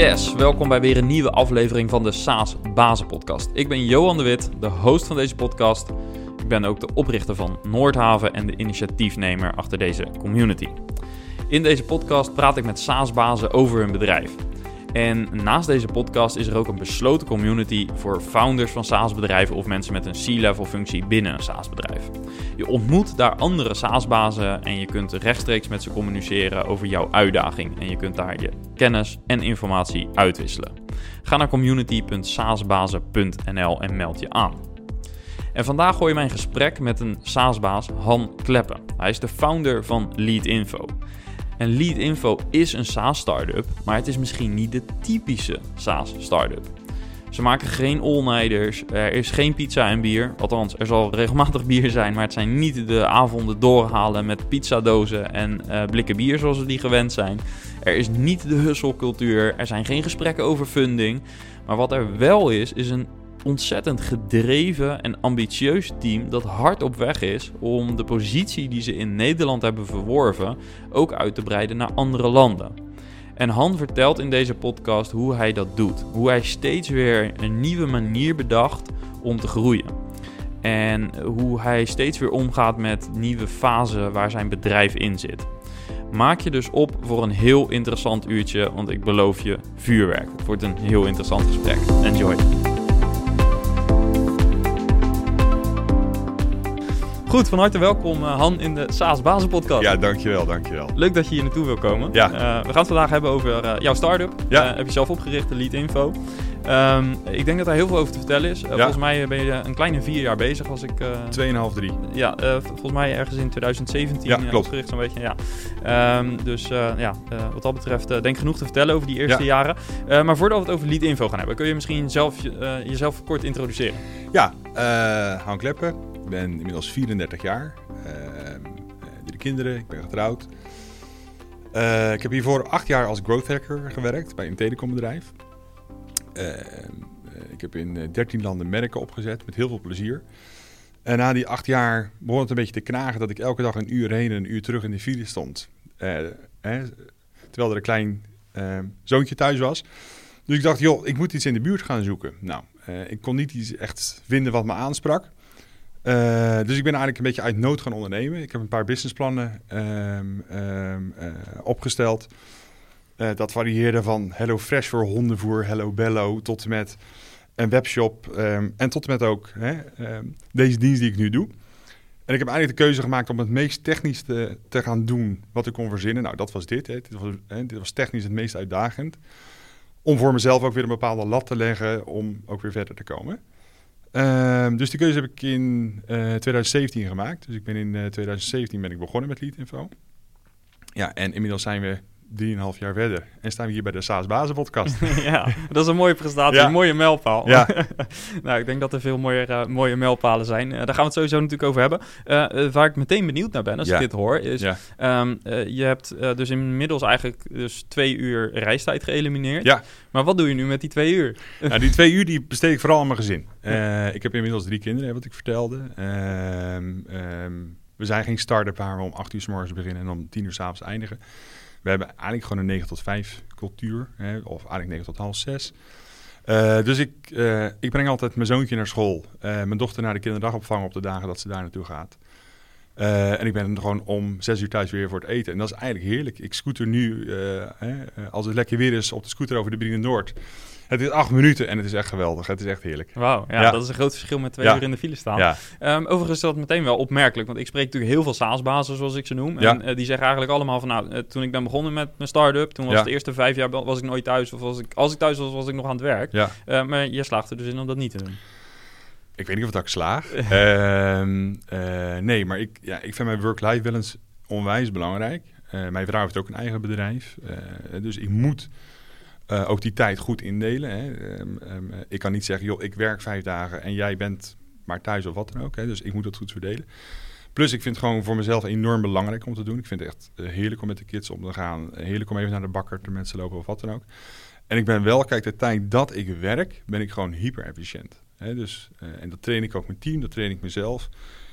Yes, welkom bij weer een nieuwe aflevering van de SaaS Bazen Podcast. Ik ben Johan de Wit, de host van deze podcast. Ik ben ook de oprichter van Noordhaven en de initiatiefnemer achter deze community. In deze podcast praat ik met SaaS-bazen over hun bedrijf. En naast deze podcast is er ook een besloten community voor founders van SaaS-bedrijven of mensen met een C-level functie binnen een SaaS-bedrijf. Je ontmoet daar andere SaaS-bazen en je kunt rechtstreeks met ze communiceren over jouw uitdaging. En je kunt daar je kennis en informatie uitwisselen. Ga naar community.saasbazen.nl en meld je aan. En vandaag gooi je mijn gesprek met een SaaS-baas, Han Kleppen. Hij is de founder van Leadinfo. En Leadinfo is een SaaS-startup, maar het is misschien niet de typische SaaS-startup. Ze maken geen all-nighters, er is geen pizza en bier. Althans, er zal regelmatig bier zijn, maar het zijn niet de avonden doorhalen met pizzadozen en uh, blikken bier zoals we die gewend zijn. Er is niet de husselcultuur, er zijn geen gesprekken over funding. Maar wat er wel is, is een ontzettend gedreven en ambitieus team dat hard op weg is om de positie die ze in Nederland hebben verworven ook uit te breiden naar andere landen. En Han vertelt in deze podcast hoe hij dat doet. Hoe hij steeds weer een nieuwe manier bedacht om te groeien. En hoe hij steeds weer omgaat met nieuwe fasen waar zijn bedrijf in zit. Maak je dus op voor een heel interessant uurtje, want ik beloof je vuurwerk. Het wordt een heel interessant gesprek. Enjoy. Goed, van harte welkom uh, Han in de SaaS Bazen podcast. Ja, dankjewel, dankjewel. Leuk dat je hier naartoe wil komen. Ja. Uh, we gaan het vandaag hebben over uh, jouw start-up. Ja. heb je zelf opgericht, de Lead Info. Um, ik denk dat daar heel veel over te vertellen is. Ja. Volgens mij ben je een kleine vier jaar bezig als ik... Tweeënhalf, drie. Ja, volgens mij ergens in 2017 ja, klopt. opgericht zo'n beetje. Ja. Um, dus ja, wat dat betreft denk ik genoeg te vertellen over die eerste Ja. jaren. maar voordat we het over Lead Info gaan hebben, kun je misschien zelf, jezelf kort introduceren? Ja, Han Kleppen. Ben inmiddels 34 jaar. Uh, drie kinderen, ik ben getrouwd. Uh, ik heb hiervoor acht jaar als growth hacker gewerkt bij een telecombedrijf. Uh, ik heb in 13 landen merken opgezet met heel veel plezier. En na die acht jaar begon het een beetje te knagen dat ik elke dag een uur heen en een uur terug in de file stond. Eh, terwijl er een klein zoontje thuis was. Dus ik dacht, joh, ik moet iets in de buurt gaan zoeken. Nou, ik kon niet iets echt vinden wat me aansprak. Uh, dus ik ben eigenlijk een beetje uit nood gaan ondernemen. Ik heb een paar businessplannen um, um, uh, opgesteld. Uh, dat varieerde van Hello Fresh voor hondenvoer, Hello Bello, tot en met een webshop um, en tot en met ook hè, deze dienst die ik nu doe. En ik heb eigenlijk de keuze gemaakt om het meest technisch te, te gaan doen wat ik kon verzinnen. Nou, dat was dit. Hè. Dit, was, hè, dit was technisch het meest uitdagend. Om voor mezelf ook weer een bepaalde lat te leggen om ook weer verder te komen. Uh, dus die keuze heb ik in uh, 2017 gemaakt. Dus ik ben in uh, 2017 ben ik begonnen met Leadinfo. Ja, en inmiddels zijn we 3,5 jaar verder. En staan we hier bij de SaaS Bazen podcast. ja, dat is een mooie prestatie, Ja. een mooie mijlpaal. Ja. nou, ik denk dat er veel mooie, uh, mooie mijlpalen zijn. Uh, daar gaan we het sowieso natuurlijk over hebben. Uh, waar ik meteen benieuwd naar ben, als Ja. ik dit hoor, is... Ja. Um, je hebt dus inmiddels eigenlijk dus twee uur reistijd geëlimineerd. Ja. Maar wat doe je nu met die twee uur? nou, die twee uur die besteed ik vooral aan mijn gezin. Ik heb inmiddels drie kinderen, wat ik vertelde. Um, um, we zijn geen start-up waar we om acht uur s morgens beginnen en om tien uur s avonds eindigen. We hebben eigenlijk gewoon een 9 tot 5 cultuur, hè, of eigenlijk 9 tot half 6. Uh, dus ik, uh, ik breng altijd mijn zoontje naar school, uh, mijn dochter naar de kinderdagopvang op de dagen dat ze daar naartoe gaat. En ik ben gewoon om zes uur thuis weer voor het eten. En dat is eigenlijk heerlijk. Ik scooter nu, hè, als het lekker weer is, op de scooter over de Brienen Noord. Het is acht minuten en het is echt geweldig. Het is echt heerlijk. Wauw, ja, Ja. dat is een groot verschil met twee Ja. uur in de file staan. Ja, Ehm, overigens is dat meteen wel opmerkelijk, want ik spreek natuurlijk heel veel SaaS-bazen, zoals ik ze noem. En eh, die zeggen eigenlijk allemaal van, nou, eh, toen ik ben begonnen met mijn start-up, toen was de eerste vijf jaar was ik nooit thuis, of was ik, als ik thuis was, was ik nog aan het werk. ja. Eh, maar je slaagt er dus in om dat niet te doen. Ik weet niet of dat ik slaag. Ehm, eh, nee, maar ik, ja, ik vind mijn work-life balance onwijs belangrijk. Mijn vrouw heeft ook een eigen bedrijf. Dus ik moet eh, ook die tijd goed indelen. Hè. Ehm, ehm, ik kan niet zeggen, joh, ik werk vijf dagen en jij bent maar thuis of wat dan ook. Hè. Dus ik moet dat goed verdelen. Plus, ik vind het gewoon voor mezelf enorm belangrijk om te doen. Ik vind het echt eh, heerlijk om met de kids om te gaan. Heerlijk om even naar de bakker te mensen lopen of wat dan ook. En ik ben wel, kijk, de tijd dat ik werk, ben ik gewoon hyper efficiënt. Dus, en dat train ik ook mijn team, dat train ik mezelf.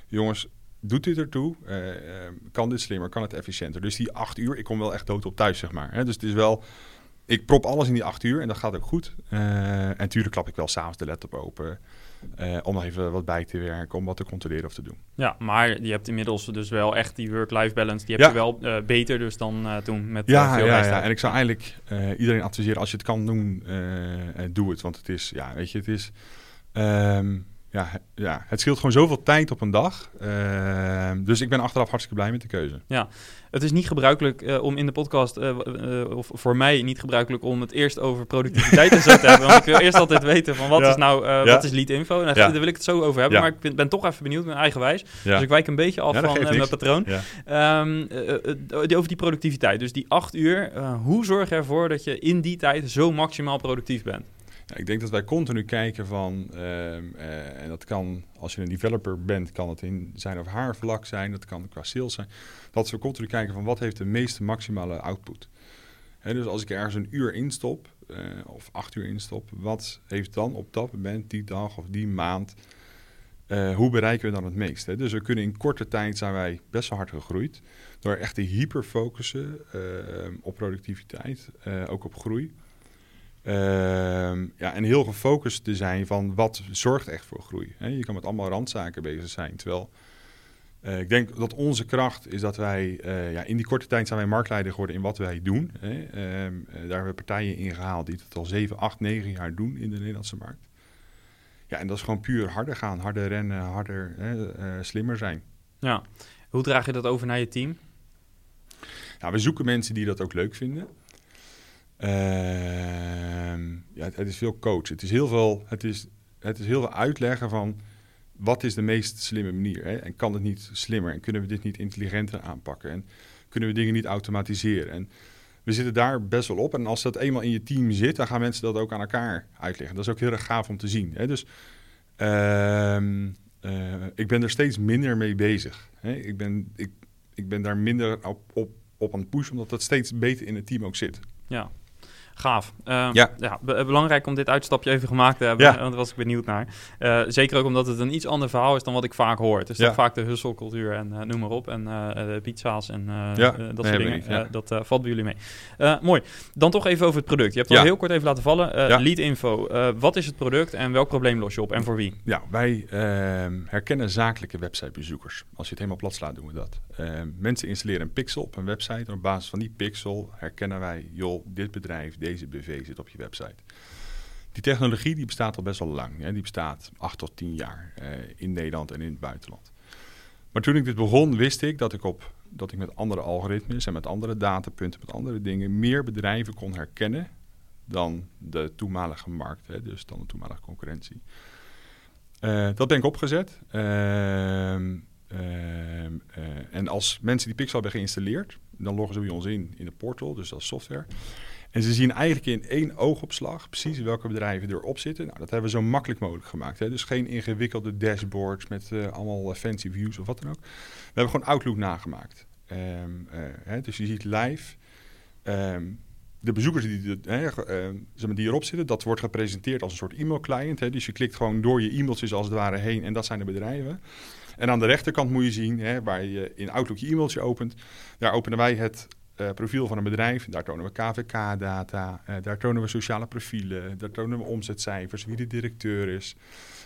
Jongens, doet dit ertoe? Uh, kan dit slimmer? Kan het efficiënter? Dus die acht uur, ik kom wel echt dood op thuis, zeg maar. Dus het is wel ik prop alles in die acht uur en dat gaat ook goed. Uh, en natuurlijk klap ik wel s'avonds de laptop open. Uh, om nog even wat bij te werken, om wat te controleren of te doen. Ja, maar je hebt inmiddels dus wel echt die work-life balance. Die heb je wel uh, beter dus dan uh, toen met ja, veel ja, ja, en ik zou eigenlijk iedereen adviseren, als je het kan doen, doe het. Want het is, ja, weet je, het is... Um, ja, ja, het scheelt gewoon zoveel tijd op een dag. Uh, dus ik ben achteraf hartstikke blij met de keuze. Ja, het is niet gebruikelijk uh, om in de podcast, uh, of voor mij niet gebruikelijk om het eerst over productiviteit en zo te hebben. Want ik wil eerst altijd weten van wat Ja. is nou, Ja. wat is lead info? En daar, Ja. daar wil ik het zo over hebben, maar ik ben, ben toch even benieuwd, mijn eigen wijs. Ja. Dus ik wijk een beetje af van eh, mijn patroon. Ehm, eh, eh, over die productiviteit, dus die acht uur, eh, hoe zorg je ervoor dat je in die tijd zo maximaal productief bent? Ik denk dat wij continu kijken van, ehm, eh, en dat kan, als je een developer bent, kan het in zijn of haar vlak zijn, dat kan qua sales zijn, dat we continu kijken van wat heeft de meeste maximale output. Dus als ik ergens een uur instop, eh, of acht uur instop, wat heeft dan op dat moment, die dag of die maand, eh, hoe bereiken we dan het meest? Dus we kunnen in korte tijd zijn wij best wel hard gegroeid, door echt te hyperfocussen op productiviteit, ook op groei. Ehm, ja, en heel gefocust te zijn van wat zorgt echt voor groei. Hè? Je kan met allemaal randzaken bezig zijn. Terwijl eh, ik denk dat onze kracht is dat wij eh, ja, in die korte tijd zijn wij marktleider geworden in wat wij doen. Hè? Ehm, eh, daar hebben we partijen in gehaald die het al 7, 8, 9 jaar doen in de Nederlandse markt. Ja, en dat is gewoon puur harder gaan, harder rennen, harder, hè, slimmer zijn. Ja. Hoe draag je dat over naar je team? Nou, we zoeken mensen die dat ook leuk vinden. Ehm, ja, het, is veel coach. Het is heel veel, het is, het is heel veel uitleggen van wat is de meest slimme manier. Hè? En kan het niet slimmer? En kunnen we dit niet intelligenter aanpakken? En kunnen we dingen niet automatiseren? En we zitten daar best wel op. En als dat eenmaal in je team zit, dan gaan mensen dat ook aan elkaar uitleggen. Dat is ook heel erg gaaf om te zien. Hè? Dus ehm, eh, ik ben er steeds minder mee bezig. Hè? Ik, ben, ik, ik ben daar minder op, op, op aan het pushen, omdat dat steeds beter in het team ook zit. Ja, gaaf. Eh, Ja. be- belangrijk om dit uitstapje even gemaakt te hebben, Ja. want daar was ik benieuwd naar. Eh, zeker ook omdat het een iets ander verhaal is dan wat ik vaak hoor. Het is Ja. vaak de husselcultuur en eh, noem maar op. En eh, de pizza's en Ja, dat soort dingen. ja. Dat valt bij jullie mee. Mooi. Dan toch even over het product. Je hebt al Ja. heel kort even laten vallen. Ja. Lead info. Wat is het product en welk probleem los je op en voor wie? Ja, wij ehm, herkennen zakelijke websitebezoekers. Als je het helemaal plat slaat, doen we dat. Ehm, mensen installeren een pixel op een website. En op basis van die pixel herkennen wij, joh, dit bedrijf, deze BV zit op je website. Die technologie die bestaat al best wel lang. Hè? Die bestaat acht tot tien jaar eh, in Nederland en in het buitenland. Maar toen ik dit begon, wist ik dat ik, op, dat ik met andere algoritmes en met andere datapunten, met andere dingen, meer bedrijven kon herkennen dan de toenmalige markt, hè? dus dan de toenmalige concurrentie. Eh, dat ben ik opgezet. Ehm, ehm, eh, en als mensen die Pixel hebben geïnstalleerd, dan loggen ze bij ons in in de portal, dus is software. En ze zien eigenlijk in één oogopslag precies welke bedrijven erop zitten. Nou, dat hebben we zo makkelijk mogelijk gemaakt. Hè? Dus geen ingewikkelde dashboards met eh, allemaal eh, fancy views of wat dan ook. We hebben gewoon Outlook nagemaakt. Ehm, eh, hè? Dus je ziet live ehm, de bezoekers die, de- eh, maar, die erop zitten. Dat wordt gepresenteerd als een soort e-mail-client. Dus je klikt gewoon door je e-mailtjes als het ware heen en dat zijn de bedrijven. En aan de rechterkant moet je zien, hè, waar je in Outlook je e-mailtje opent. Daar openen wij het eh, profiel van een bedrijf. Daar tonen we KVK-data, eh, daar tonen we sociale profielen, daar tonen we omzetcijfers, wie de directeur is,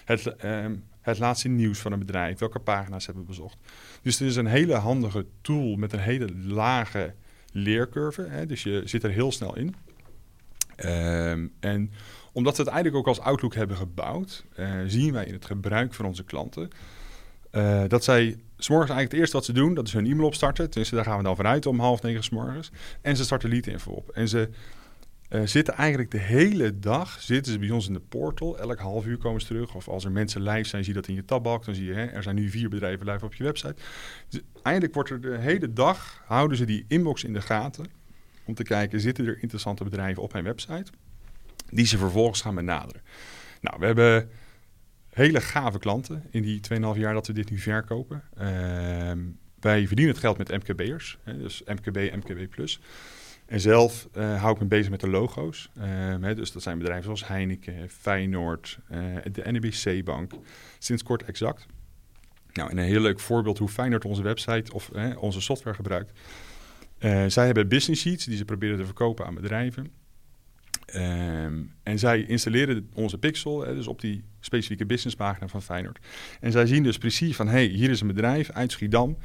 het, ehm, het laatste nieuws van een bedrijf, welke pagina's hebben we bezocht. Dus het is een hele handige tool met een hele lage leercurve. Hè, dus je zit er heel snel in. Ehm, en omdat we het eigenlijk ook als Outlook hebben gebouwd, eh, zien wij in het gebruik van onze klanten dat zij s'morgens eigenlijk het eerste wat ze doen, dat is hun e-mail opstarten. Tenminste, daar gaan we dan vanuit om half negen s'morgens. En ze starten lead info op. En ze eh, zitten eigenlijk de hele dag zitten ze bij ons in de portal. Elk half uur komen ze terug. Of als er mensen live zijn, zie je dat in je tabbalk. Dan zie je, hè, er zijn nu vier bedrijven live op je website. Dus eigenlijk wordt er de hele dag, houden ze die inbox in de gaten. Om te kijken, zitten er interessante bedrijven op mijn website? Die ze vervolgens gaan benaderen. Nou, we hebben hele gave klanten in die 2,5 jaar dat we dit nu verkopen. Ehm, wij verdienen het geld met MKB'ers, dus MKB, MKB+. En zelf eh, hou ik me bezig met de logo's. Ehm, hè, dus dat zijn bedrijven zoals Heineken, Feyenoord, eh, de NEBC-bank, sinds kort Exact. Nou, en een heel leuk voorbeeld hoe Feyenoord onze website of onze software gebruikt. Eh, zij hebben business sheets die ze proberen te verkopen aan bedrijven. Ehm, en zij installeren onze pixel, hè, dus op die specifieke businesspagina van Feyenoord. En zij zien dus precies van, hey, hier is een bedrijf uit Schiedam,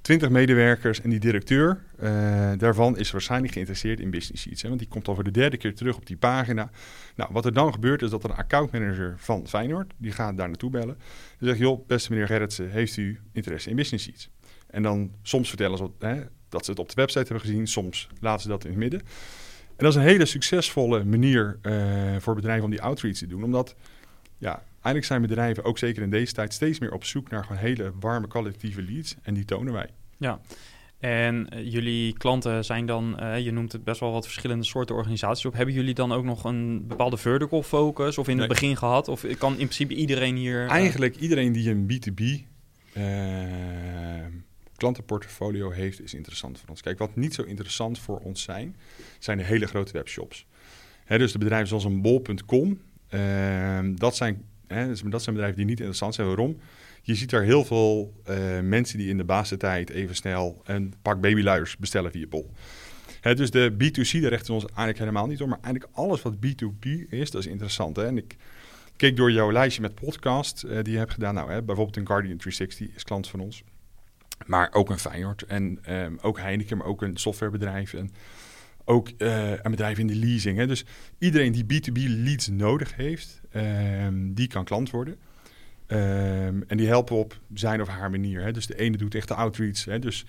20 medewerkers en die directeur uh, daarvan is waarschijnlijk geïnteresseerd in Business Sheets. Hè, want die komt al voor de derde keer terug op die pagina. Nou, wat er dan gebeurt is dat een accountmanager van Feyenoord, die gaat daar naartoe bellen. Die zegt, joh, beste meneer Gerritsen, heeft u interesse in Business Sheets? En dan soms vertellen ze hè, dat ze het op de website hebben gezien, soms laten ze dat in het midden. En dat is een hele succesvolle manier uh, voor bedrijven om die outreach te doen. Omdat, ja, eigenlijk zijn bedrijven, ook zeker in deze tijd, steeds meer op zoek naar gewoon hele warme kwalitatieve leads. En die tonen wij. Ja, en uh, jullie klanten zijn dan, uh, je noemt het best wel wat verschillende soorten organisaties op. Hebben jullie dan ook nog een bepaalde vertical focus of in nee. het begin gehad? Of kan in principe iedereen hier... Eigenlijk iedereen die een B2B klantenportfolio heeft, is interessant voor ons. Kijk, wat niet zo interessant voor ons zijn, zijn de hele grote webshops. Dus de bedrijven zoals een bol.com, uh, dat, zijn, dus dat zijn bedrijven die niet interessant zijn. Waarom? Je ziet daar heel veel uh, mensen die in de basistijd even snel een pak babyluiers bestellen via bol. Dus de B2C, daar rechten we ons eigenlijk helemaal niet om. Maar eigenlijk alles wat B2B is, dat is interessant. En ik keek door jouw lijstje met podcast uh, die je hebt gedaan. Nou, bijvoorbeeld een Guardian 360 is klant van ons. Maar ook een Feyenoord en um, ook Heineken, maar ook een softwarebedrijf en ook uh, een bedrijf in de leasing. Hè. Dus iedereen die B2B leads nodig heeft, um, die kan klant worden. Um, en die helpen op zijn of haar manier. Hè. Dus de ene doet echt de outreach. Hè. Dus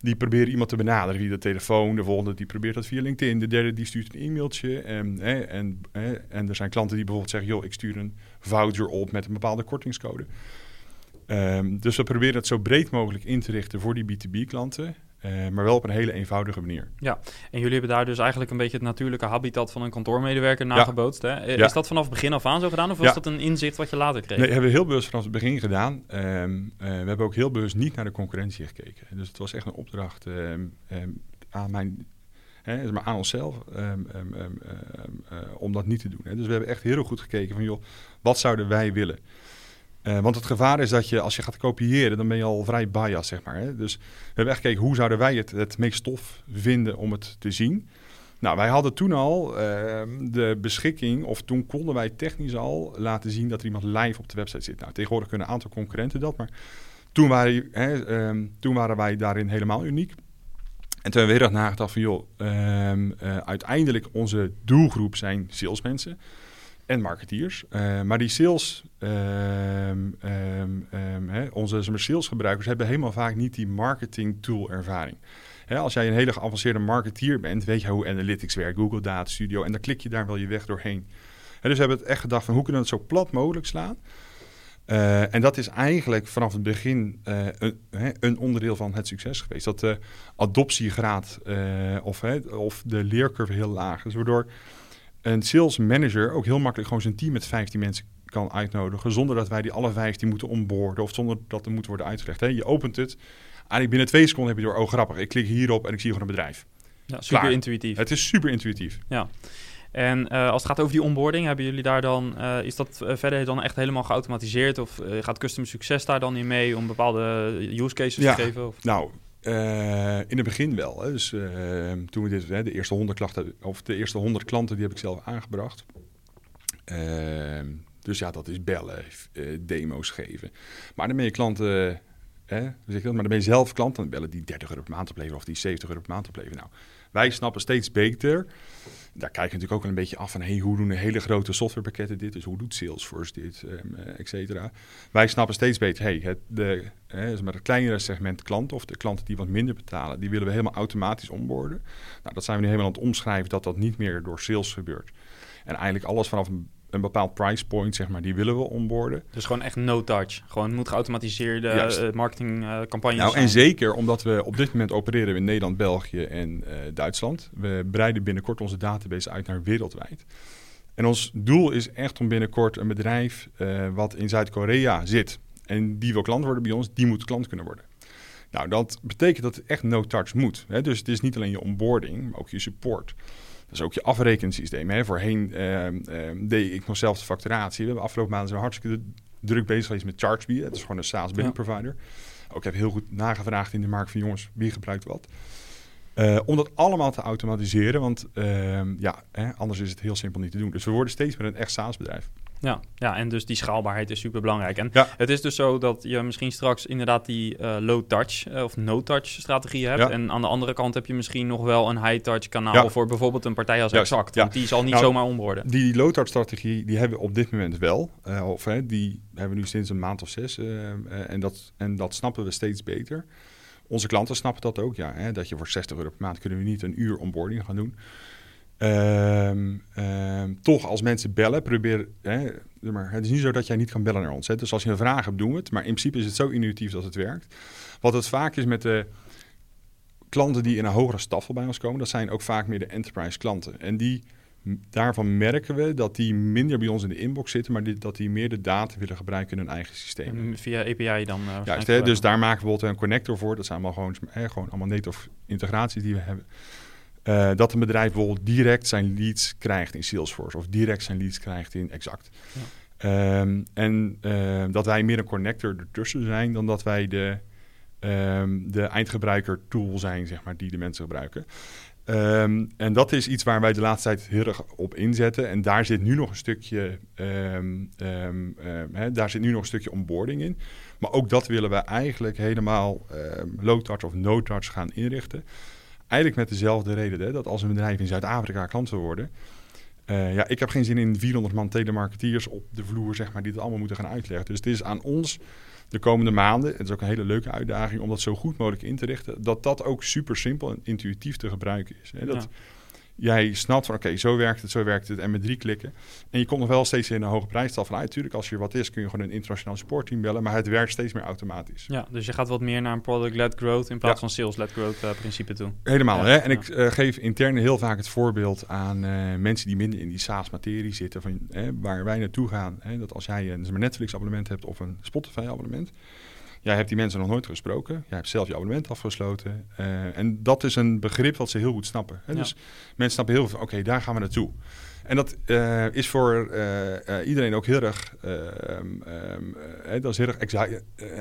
die proberen iemand te benaderen via de telefoon. De volgende die probeert dat via LinkedIn. De derde die stuurt een e-mailtje. En, hè, en, hè, en er zijn klanten die bijvoorbeeld zeggen... joh, ik stuur een voucher op met een bepaalde kortingscode. Um, dus we proberen het zo breed mogelijk in te richten voor die B2B-klanten. Uh, maar wel op een hele eenvoudige manier. Ja, en jullie hebben daar dus eigenlijk een beetje het natuurlijke habitat van een kantoormedewerker nagebootst. Ja. Hè? Ja. Is dat vanaf het begin af aan zo gedaan of was ja. dat een inzicht wat je later kreeg? Nee, hebben we heel bewust vanaf het begin gedaan. Um, uh, we hebben ook heel bewust niet naar de concurrentie gekeken. Dus het was echt een opdracht um, aan mijn Hè, maar aan onszelf om dat niet te doen. Hè. Dus we hebben echt heel goed gekeken van, joh, wat zouden wij willen? Uh, want het gevaar is dat je, als je gaat kopiëren, dan ben je al vrij biased, zeg maar. Hè? Dus we hebben echt gekeken, hoe zouden wij het, het meest stof vinden om het te zien? Nou, wij hadden toen al uh, de beschikking, of toen konden wij technisch al laten zien dat er iemand live op de website zit. Nou, tegenwoordig kunnen een aantal concurrenten dat, maar toen waren, hè, um, toen waren wij daarin helemaal uniek. En toen hebben we heel erg nagedacht van, joh, um, uh, uiteindelijk onze doelgroep zijn salesmensen en marketeers. Uh, maar die sales, um, um, um, hè, onze salesgebruikers hebben helemaal vaak niet die marketing tool ervaring. Hè, als jij een hele geavanceerde marketeer bent, weet je hoe analytics werkt, Google Data Studio, en dan klik je daar wel je weg doorheen. Hè, dus we hebben het echt gedacht van hoe kunnen we het zo plat mogelijk slaan. Uh, en dat is eigenlijk vanaf het begin uh, een, een, onderdeel van het succes geweest. Dat de adoptiegraad of, of de leercurve heel laag is, waardoor een sales manager ook heel makkelijk gewoon zijn team met 15 mensen kan uitnodigen. Zonder dat wij die alle 15 moeten onboorden of zonder dat er moet worden uitgelegd. Hè? Je opent het. Eigenlijk binnen twee seconden heb je door, oh grappig, ik klik hierop en ik zie gewoon een bedrijf. Ja, super Klaar. intuïtief. Het is super intuïtief. Ja. En uh, als het gaat over die onboarding, hebben jullie daar dan, uh, is dat uh, verder dan echt helemaal geautomatiseerd? Of gaat Customer Succes daar dan in mee om bepaalde use cases ja, te geven? Of? Nou, uh, in het begin wel. Hè. Dus uh, toen we dit, hè, de eerste 100 klachten, of de eerste 100 klanten, die heb ik zelf aangebracht. Uh, dus ja, dat is bellen, demo's geven. Maar dan ben je klanten, hè, zeg dat, maar dan ben je zelf klant, dan bellen die 30 euro per maand opleveren of die 70 euro per maand opleveren. Nou, wij snappen steeds beter daar kijk je natuurlijk ook wel een beetje af van hey, hoe doen de hele grote softwarepakketten dit? Dus hoe doet Salesforce dit, um, et cetera. Wij snappen steeds beter, hey, het, de, hè, het kleinere segment klanten of de klanten die wat minder betalen, die willen we helemaal automatisch onboorden. Nou, dat zijn we nu helemaal aan het omschrijven dat dat niet meer door sales gebeurt. En eigenlijk alles vanaf een een bepaald price point, zeg maar, die willen we onboorden. Dus gewoon echt no touch. Gewoon moet geautomatiseerde uh, marketingcampagnes Nou, en zeker omdat we op dit moment opereren in Nederland, België en uh, Duitsland. We breiden binnenkort onze database uit naar wereldwijd. En ons doel is echt om binnenkort een bedrijf uh, wat in Zuid-Korea zit en die wil klant worden bij ons, die moet klant kunnen worden. Nou, dat betekent dat het echt no touch moet. Hè? Dus het is niet alleen je onboarding, maar ook je support. Dat is ook je afrekensysteem. Hè. Voorheen uh, uh, deed ik nog zelf de facturatie. We hebben afgelopen maanden zijn hartstikke druk bezig geweest met ChargeBee. Het is gewoon een SaaS billing provider. Ook heb heel goed nagevraagd in de markt van jongens, wie gebruikt wat. Uh, om dat allemaal te automatiseren, want uh, ja, hè, anders is het heel simpel niet te doen. Dus we worden steeds meer een echt SaaS-bedrijf. Ja, ja, en dus die schaalbaarheid is super belangrijk. En ja. het is dus zo dat je misschien straks inderdaad die uh, low-touch uh, of no-touch strategie hebt. Ja. En aan de andere kant heb je misschien nog wel een high-touch kanaal ja. voor bijvoorbeeld een partij als Exact. Want die zal niet nou, zomaar omborden. Die low-touch strategie die hebben we op dit moment wel. Uh, of die hebben we nu sinds een maand of zes. en, dat, en dat snappen we steeds beter. Onze klanten snappen dat ook, ja. Hè, dat je voor 60 euro per maand kunnen we niet een uur onboarding gaan doen. Um, um, toch, als mensen bellen, probeer. Hè, maar het is niet zo dat jij niet kan bellen naar ons. Hè. Dus als je een vraag hebt, doen we het. Maar in principe is het zo intuïtief dat het werkt. Wat het vaak is met de klanten die in een hogere staffel bij ons komen, dat zijn ook vaak meer de enterprise klanten. En die, daarvan merken we dat die minder bij ons in de inbox zitten, maar die, dat die meer de data willen gebruiken in hun eigen systeem. via API dan? Uh, Juist, hè, dus daar maken we bijvoorbeeld een connector voor. Dat zijn allemaal gewoon, hè, gewoon allemaal native integraties die we hebben. Uh, dat een bedrijf bijvoorbeeld direct zijn leads krijgt in Salesforce of direct zijn leads krijgt in Exact. Ja. Um, en uh, dat wij meer een connector ertussen zijn dan dat wij de, um, de eindgebruiker tool zijn, zeg maar, die de mensen gebruiken. Um, en dat is iets waar wij de laatste tijd heel erg op inzetten. En daar zit nu nog een stukje, hè, daar zit nu nog een stukje onboarding in. Maar ook dat willen we eigenlijk helemaal low touch of no touch gaan inrichten. Eigenlijk met dezelfde reden, hè, dat als een bedrijf in Zuid-Afrika klant wil worden... Uh, ja, ik heb geen zin in 400 man telemarketeers op de vloer, zeg maar, die het allemaal moeten gaan uitleggen. Dus het is aan ons de komende maanden, het is ook een hele leuke uitdaging om dat zo goed mogelijk in te richten, dat dat ook super simpel en intuïtief te gebruiken is. Hè. Dat, jij snapt van oké, zo werkt het, zo werkt het en met drie klikken. En je komt nog wel steeds in een hoge prijsstaf van natuurlijk, als je wat is kun je gewoon een internationaal supportteam bellen, maar het werkt steeds meer automatisch. Ja, dus je gaat wat meer naar een product-led growth in plaats van sales-led growth uh, principe toe. Helemaal, hè? En ik uh, geef intern heel vaak het voorbeeld aan uh, mensen die minder in die SaaS-materie zitten, van, waar wij naartoe gaan. Hè? Dat als jij een Netflix-abonnement hebt of een Spotify-abonnement, Jij hebt die mensen nog nooit gesproken. Jij hebt zelf je abonnement afgesloten. Uh, en dat is een begrip wat ze heel goed snappen. Hè? Dus mensen snappen heel veel oké, daar gaan we naartoe. En dat uh, is voor uh, iedereen ook heel erg, um, dat is heel erg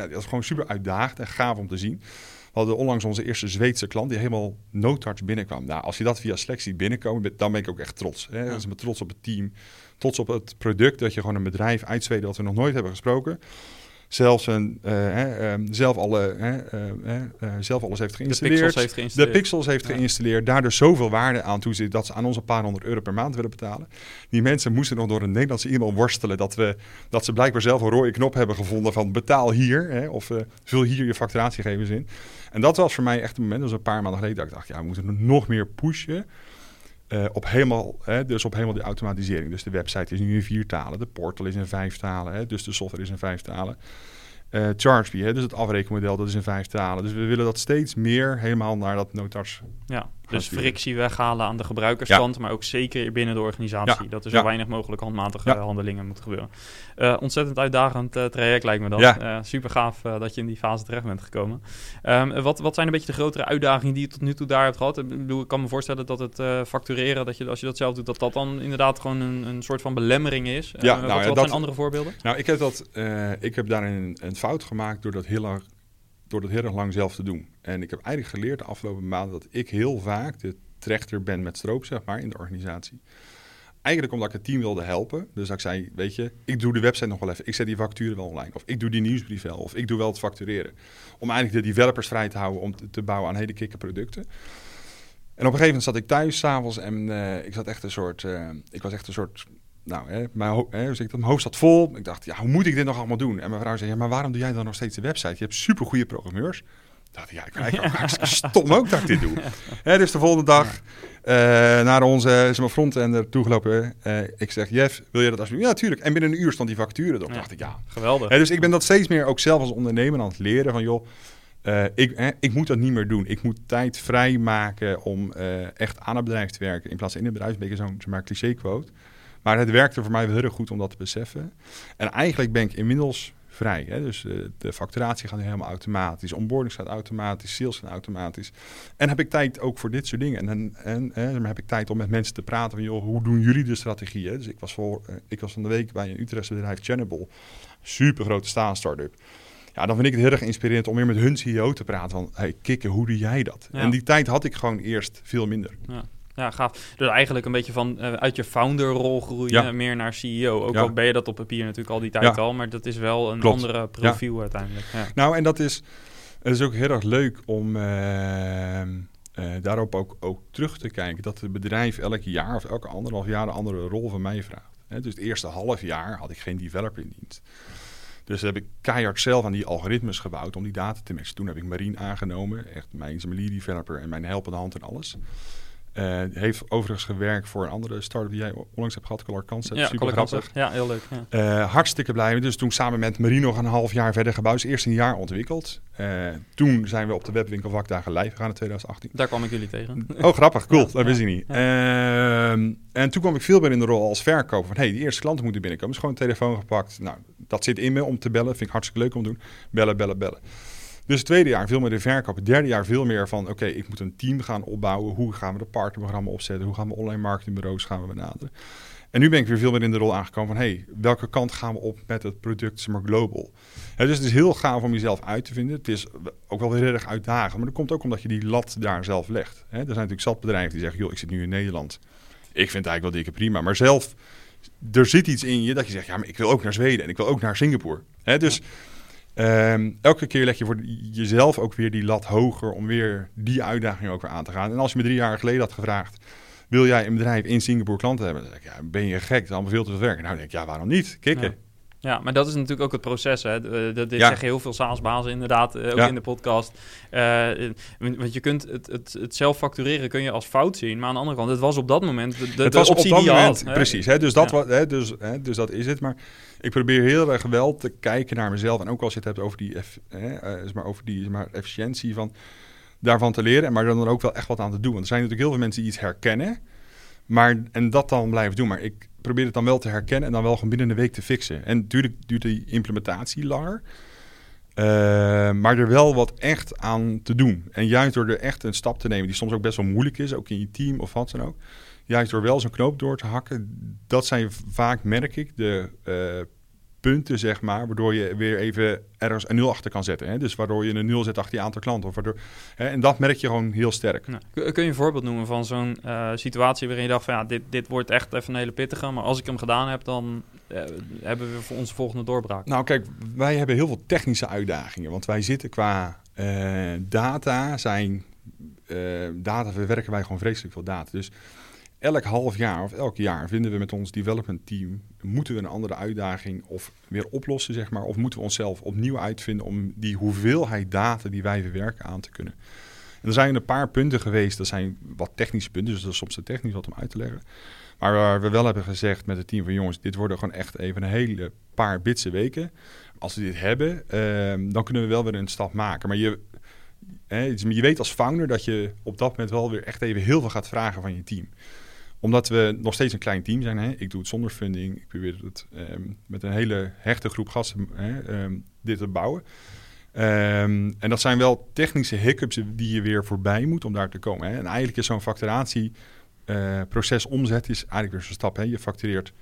dat is gewoon super uitdagend en gaaf om te zien. We hadden onlangs onze eerste Zweedse klant die helemaal no-touch binnenkwam. Nou, als je dat via selectie binnenkomen, dan ben ik ook echt trots. Hè? Ja. Dat is me trots op het team, trots op het product, dat je gewoon een bedrijf uit Zweden dat we nog nooit hebben gesproken zelfs een, uh, zelf, alle, uh, zelf alles heeft geïnstalleerd. De pixels heeft geïnstalleerd. De pixels heeft ja. geïnstalleerd. Daar dus zoveel waarde aan toe zit dat ze aan ons een paar honderd euro per maand willen betalen. Die mensen moesten nog door een Nederlandse e-mail worstelen dat, we, dat ze blijkbaar zelf een rode knop hebben gevonden van betaal hier. Hè, of vul hier je facturatiegegevens in. En dat was voor mij echt een moment, dat was een paar maanden geleden, dat ik dacht, ja, we moeten nog meer pushen. Uh, op helemaal, hè, dus op helemaal die automatisering. Dus de website is nu in vier talen, de portal is in vijf talen, hè, dus de software is in vijf talen. Uh, dus het afrekenmodel, dat is in vijf talen. Dus we willen dat steeds meer helemaal naar dat notarts. Ja, dus frictie weghalen aan de gebruikerskant, maar ook zeker binnen de organisatie. Dat er zo weinig mogelijk handmatige handelingen moeten gebeuren. Uh, ontzettend uitdagend uh, traject lijkt me dat. Uh, super gaaf dat je in die fase terecht bent gekomen. Um, wat, wat zijn een beetje de grotere uitdagingen die je tot nu toe daar hebt gehad? Ik, bedoel, ik kan me voorstellen dat het factureren, dat je, als je dat zelf doet, dat dat dan inderdaad gewoon een, een soort van belemmering is. Ja, nou, wat, wat zijn andere voorbeelden? Nou, ik heb, dat, ik heb daarin een, een fout gemaakt door dat heel erg door dat heel erg lang zelf te doen. En ik heb eigenlijk geleerd de afgelopen maanden dat ik heel vaak de trechter ben met stroop, zeg maar, in de organisatie. Eigenlijk omdat ik het team wilde helpen. Dus ik zei, weet je, ik doe de website nog wel even. Ik zet die facturen wel online. Of ik doe die nieuwsbrief wel. Of ik doe wel het factureren. Om eigenlijk de developers vrij te houden om te, bouwen aan hele kikke producten. En op een gegeven moment zat ik thuis s'avonds en uh, ik zat echt een soort, uh, ik was echt een soort nou, hè, mijn, hè, dus ik, mijn hoofd zat vol. Ik dacht, ja, hoe moet ik dit nog allemaal doen? En mijn vrouw zei, ja, maar waarom doe jij dan nog steeds de website? Je hebt super goede programmeurs. Ik dacht, ja, ik ben eigenlijk stom ook dat ik dit doe. Hè, dus de volgende dag uh, naar onze is mijn frontender toegelopen. Uh, ik zeg, Jeff, wil je dat alsjeblieft? Ja, tuurlijk. En binnen een uur stond die vacature erop. Ja, dacht ik, ja. Geweldig. Hè, dus ik ben dat steeds meer ook zelf als ondernemer aan het leren van, joh, uh, ik, ik moet dat niet meer doen. Ik moet tijd vrijmaken om echt aan het bedrijf te werken. In plaats van in het bedrijf. Een beetje zo'n zeg maar, cliché quote. Maar het werkte voor mij wel heel erg goed om dat te beseffen. En eigenlijk ben ik inmiddels vrij. Hè? Dus de, de facturatie gaat nu helemaal automatisch. Onboarding gaat automatisch. Sales gaat automatisch. En heb ik tijd ook voor dit soort dingen. En, en, en, heb ik tijd om met mensen te praten van... joh, hoe doen jullie de strategie? Dus ik was, voor, uh, ik was van de week bij een Utrechtse bedrijf, Channable. Super grote start-up. ja, dan vind ik het heel erg inspirerend om weer met hun CEO te praten. Van, hey, kikken, hoe doe jij dat? Ja. En die tijd had ik gewoon eerst veel minder. Ja. Ja, gaaf. Dus eigenlijk een beetje van eh, uit je founderrol groeien Ja. meer naar CEO. Ook Ja. al ben je dat op papier natuurlijk al die tijd Ja. al, maar dat is wel een Klopt. andere profiel uiteindelijk. Ja. Nou, en dat is, het is ook heel erg leuk om eh, eh, daarop ook, ook terug te kijken. Dat het bedrijf elk jaar of elke anderhalf jaar een andere rol van mij vraagt. Hè, dus het eerste half jaar had ik geen developer in dienst. Dus heb ik keihard zelf aan die algoritmes gebouwd om die data te matchen. Toen heb ik Marine aangenomen, echt mijn lead developer en mijn helpende hand en alles. Eh, heeft overigens gewerkt voor een andere start-up die jij onlangs hebt gehad, Color Concept. Ja, Super grappig. Ja, heel leuk. Ja. Eh, hartstikke blij. Dus toen samen met Marie nog een half jaar verder gebouwd. Eerst een jaar ontwikkeld. Eh, toen zijn we op de webwinkel vakdagen live gegaan in 2018. Daar kwam ik jullie tegen. Oh, grappig. Cool. Ja, dat wist ik niet. Ehm, en toen kwam ik veel meer in de rol als verkoper. Van, hey, die eerste klanten moeten binnenkomen. Dus gewoon een telefoon gepakt. Nou, dat zit in me om te bellen. Vind ik hartstikke leuk om te doen. Bellen, bellen, bellen. Dus het tweede jaar veel meer de verkoop. Het derde jaar veel meer van, oké, ik moet een team gaan opbouwen. Hoe gaan we de partnerprogramma opzetten? Hoe gaan we online marketingbureaus gaan we benaderen? En nu ben ik weer veel meer in de rol aangekomen van... hey, welke kant gaan we op met het product zeg global? Dus het is heel gaaf om jezelf uit te vinden. Het is ook wel heel erg uitdagend. Maar dat komt ook omdat je die lat daar zelf legt. Er zijn natuurlijk zat bedrijven die zeggen... joh, ik zit nu in Nederland. Ik vind het eigenlijk wel dikke prima. Maar zelf, er zit iets in je dat je zegt... ja, maar ik wil ook naar Zweden en ik wil ook naar Singapore. Dus... ehm, elke keer leg je voor jezelf ook weer die lat hoger om weer die uitdaging ook weer aan te gaan. En als je me drie jaar geleden had gevraagd, wil jij een bedrijf in Singapore klanten hebben? Dan zeg ik, ja, ben je gek? Dat is allemaal veel te veel werk. Nou, dan denk ik, ja, waarom niet? Kikken. Ja. Ja, maar dat is natuurlijk ook het proces. Hè. Eh, Dat, dit Ja. zeggen heel veel SaaS-bazen inderdaad, eh, ook Ja. in de podcast. Eh, want je kunt het, het, het zelf factureren kun je als fout zien. Maar aan de andere kant, het was op dat moment de, het was op dat die moment, had. precies. Hè, dus, dat Ja. wa- hè, dus, hè, dus dat is het. Maar ik probeer heel erg wel te kijken naar mezelf. En ook als je het hebt over die, eff- eh, maar, over die maar, efficiëntie van, daarvan te leren. Maar dan ook wel echt wat aan te doen. Want er zijn natuurlijk heel veel mensen die iets herkennen. Maar, en dat dan blijven doen. Maar ik probeer het dan wel te herkennen en dan wel gewoon binnen een week te fixen. En natuurlijk duurt die implementatie langer. Eh, maar er wel wat echt aan te doen. En juist door er echt een stap te nemen, die soms ook best wel moeilijk is, ook in je team of wat dan ook. Juist door wel zo'n knoop door te hakken, dat zijn vaak, merk ik, de eh, punten, zeg maar, waardoor je weer even ergens een nul achter kan zetten. Hè? Dus waardoor je een nul zet achter je aantal klanten. Of waardoor, hè? En dat merk je gewoon heel sterk. Nou, kun je een voorbeeld noemen van zo'n eh, situatie waarin je dacht van ja, dit, dit wordt echt even een hele pittige, maar als ik hem gedaan heb, dan eh, hebben we voor onze volgende doorbraak. Nou, kijk, wij hebben heel veel technische uitdagingen. Want wij zitten qua data, zijn data verwerken wij gewoon vreselijk veel data. Dus elk half jaar of elk jaar vinden we met ons development team, moeten we een andere uitdaging of weer oplossen, zeg maar. Of moeten we onszelf opnieuw uitvinden om die hoeveelheid data die wij verwerken aan te kunnen. En er zijn een paar punten geweest, dat zijn wat technische punten, dus dat is soms te technisch wat om uit te leggen. Maar waar we wel hebben gezegd met het team van jongens, dit worden gewoon echt even een hele paar bitse weken. Als we dit hebben, ehm, dan kunnen we wel weer een stap maken. Maar je, hè, je weet als founder dat je op dat moment wel weer echt even heel veel gaat vragen van je team omdat we nog steeds een klein team zijn. Hè? Ik doe het zonder funding. Ik probeer het ehm, met een hele hechte groep gasten hè, ehm, dit te bouwen. Ehm, en dat zijn wel technische hiccups die je weer voorbij moet om daar te komen. Hè? En eigenlijk is zo'n facturatieproces omzet is eigenlijk weer zo'n stap. Hè? Je factureert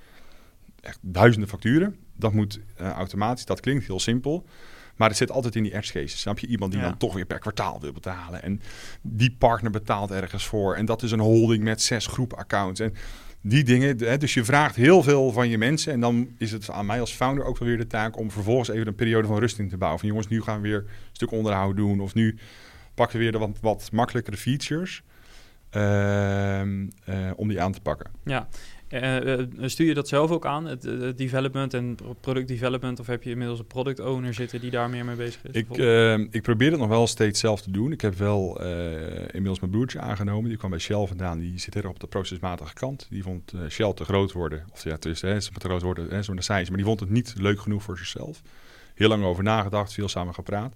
duizenden facturen. Dat moet eh, automatisch. Dat klinkt heel simpel. Maar het zit altijd in die edge cases. Snap je? Iemand die Ja. dan toch weer per kwartaal wil betalen. En die partner betaalt ergens voor. En dat is een holding met zes groepen accounts. En die dingen. Hè, dus je vraagt heel veel van je mensen. En dan is het aan mij als founder ook wel weer de taak om vervolgens even een periode van rusting te bouwen. Van jongens, nu gaan we weer een stuk onderhoud doen. Of nu pakken we weer de wat, wat makkelijkere features. ehm, eh, om die aan te pakken. Ja. Eh, eh, stuur je dat zelf ook aan, het, eh, het development en product development, of heb je inmiddels een product owner zitten die daar meer mee bezig is? Ik, ik probeer het nog wel steeds zelf te doen. Ik heb wel inmiddels mijn broertje aangenomen. Die kwam bij Shell vandaan. Die zit heel erg op de procesmatige kant. Die vond Shell te groot worden. Of ja, het is, hè, te groot worden, hè, zo de cijfers. Maar die vond het niet leuk genoeg voor zichzelf. Heel lang over nagedacht, veel samen gepraat.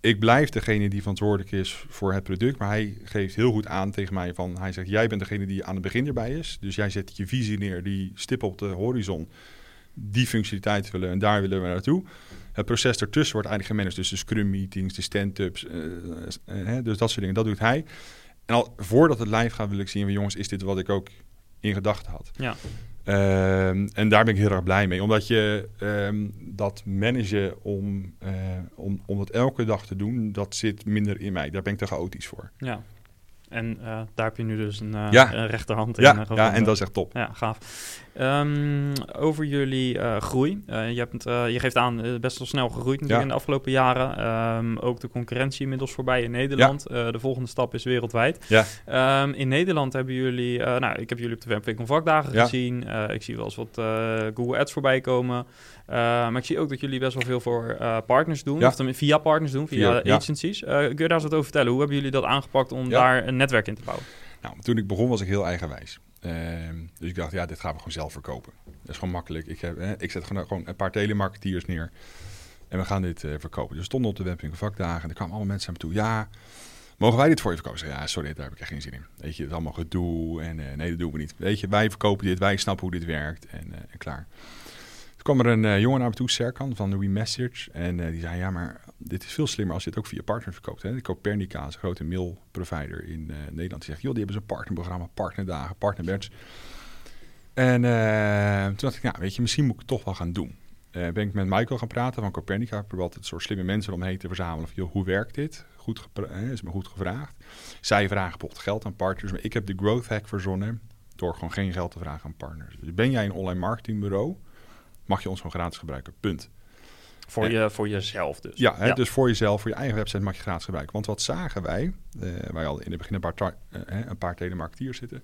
Ik blijf degene die verantwoordelijk is voor het product. Maar hij geeft heel goed aan tegen mij van... Hij zegt, jij bent degene die aan het begin erbij is. Dus jij zet je visie neer, die stip op de horizon. Die functionaliteit willen en daar willen we naartoe. Het proces ertussen wordt eigenlijk gemanaged. Dus de scrum meetings, de stand-ups. eh, eh, dus dat soort dingen, dat doet hij. En al voordat het live gaat wil ik zien... jongens, is dit wat ik ook in gedachten had? ja. Ehm, en daar ben ik heel erg blij mee. Omdat je ehm, dat managen om, eh, om, om het elke dag te doen, dat zit minder in mij. Daar ben ik te chaotisch voor. Ja. En uh, daar heb je nu dus een, uh, Ja. een rechterhand in. Ja, eh, ja, en dat is echt top. Ja, gaaf. Ehm, over jullie eh, groei. Eh, je, hebt, eh, je geeft aan eh, best wel snel gegroeid natuurlijk Ja. in de afgelopen jaren. Ehm, ook de concurrentie inmiddels voorbij in Nederland. Eh, de volgende stap is wereldwijd. Ja. Ehm, in Nederland hebben jullie... eh, nou, ik heb jullie op de Webweek vakdagen gezien. Eh, ik zie wel eens wat eh, Google Ads voorbij komen. Eh, maar ik zie ook dat jullie best wel veel voor eh, partners doen. Ja. Of via partners doen, via, agencies. Eh, kun je daar eens wat over vertellen? Hoe hebben jullie dat aangepakt om daar een netwerk in te bouwen? Nou, toen ik begon was ik heel eigenwijs. Ehm, dus ik dacht, ja, dit gaan we gewoon zelf verkopen. Dat is gewoon makkelijk. Ik, heb, eh, ik zet gewoon, gewoon een paar telemarketeers neer en we gaan dit verkopen. Dus we stonden op de webwinkel vakdagen en er kwamen allemaal mensen naar me toe. Ja, mogen wij dit voor je verkopen? Ja, sorry, daar heb ik echt geen zin in. Weet je, het is allemaal gedoe en nee, dat doen we niet. Weet je, wij verkopen dit, wij snappen hoe dit werkt en, en klaar. Toen kwam er een eh, jongen naar me toe, Serkan, van WeMessage. En eh, die zei, ja, maar dit is veel slimmer als je het ook via partners verkoopt. Hè? Copernica is een grote mailprovider in eh, Nederland. Die zegt, joh, die hebben zo'n partnerprogramma, partnerdagen, partnerbadge. En toen dacht ik, nou, weet je, misschien moet ik het toch wel gaan doen. Eh, ben ik met Michael gaan praten van Copernica. Ik probeer altijd soort slimme mensen om me heen te verzamelen. Van, joh, hoe werkt dit? Goed eh, is me goed gevraagd. Zij vragen bijvoorbeeld geld aan partners. Maar ik heb de growth hack verzonnen door gewoon geen geld te vragen aan partners. Dus ben jij een online marketingbureau, mag je ons gewoon gratis gebruiken. Punt. Voor, je, voor jezelf dus. Ja, hè, dus voor jezelf, voor je eigen website mag je gratis gebruiken. Want wat zagen wij? eh wij hadden in het begin een paar, eh, hè, een paar telemarketeers zitten.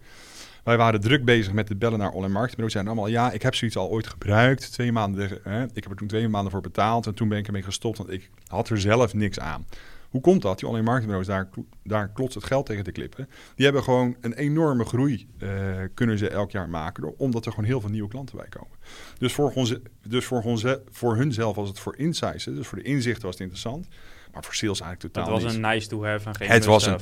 Wij waren druk bezig met het bellen naar online marketingbureaus. Zeiden allemaal, ja, ik heb zoiets al ooit gebruikt. Twee maanden, hè, ik heb er toen twee maanden voor betaald. En toen ben ik ermee gestopt, want ik had er zelf niks aan. Hoe komt dat? Die online marketingbureaus, daar, daar klotst het geld tegen de klippen. Die hebben gewoon een enorme groei eh, kunnen ze elk jaar maken. Omdat er gewoon heel veel nieuwe klanten bij komen. Dus voor, onze, dus voor, onze, voor hunzelf was het voor insights, dus voor de inzichten was het interessant. Maar voor sales eigenlijk Dat totaal was niet. een nice to have en geen Het was. Ja.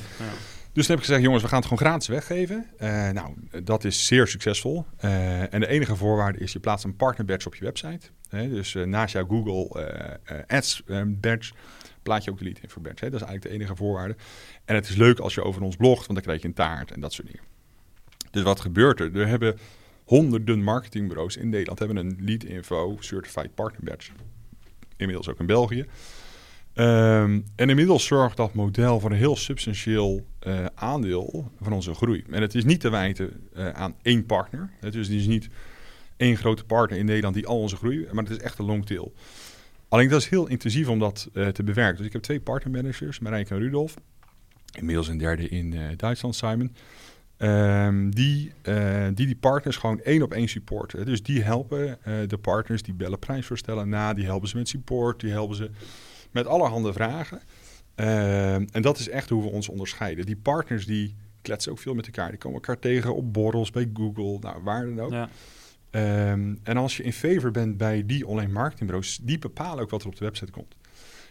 Dus toen heb ik gezegd, jongens, we gaan het gewoon gratis weggeven. Eh, nou, dat is zeer succesvol. Eh, en de enige voorwaarde is, je plaatst een partner badge op je website. Dus naast jouw Google Ads badge, plaat je ook de lead info badge. Hè. Dat is eigenlijk de enige voorwaarde. En het is leuk als je over ons blogt, want dan krijg je een taart en dat soort dingen. Dus wat gebeurt er? Er hebben honderden marketingbureaus in Nederland hebben een lead info certified partner badge. Inmiddels ook in België. Ehm, en inmiddels zorgt dat model voor een heel substantieel eh, aandeel van onze groei. En het is niet te wijten eh, aan één partner. Het is dus niet één grote partner in Nederland die al onze groei, maar het is echt een longtail. Alleen dat is heel intensief om dat eh, te bewerken. Dus ik heb twee partnermanagers, Marijke en Rudolf. Inmiddels een derde in eh, Duitsland, Simon. Ehm, die, eh, die die partners gewoon één op één supporten. Dus die helpen de partners, die bellen prijsvoorstellen na, die helpen ze met support, die helpen ze met allerhande vragen. Ehm, en dat is echt hoe we ons onderscheiden. Die partners die kletsen ook veel met elkaar. Die komen elkaar tegen op borrels bij Google, nou, waar dan ook. Ja. Ehm, en als je in favor bent bij die online marketingbureaus, die bepalen ook wat er op de website komt.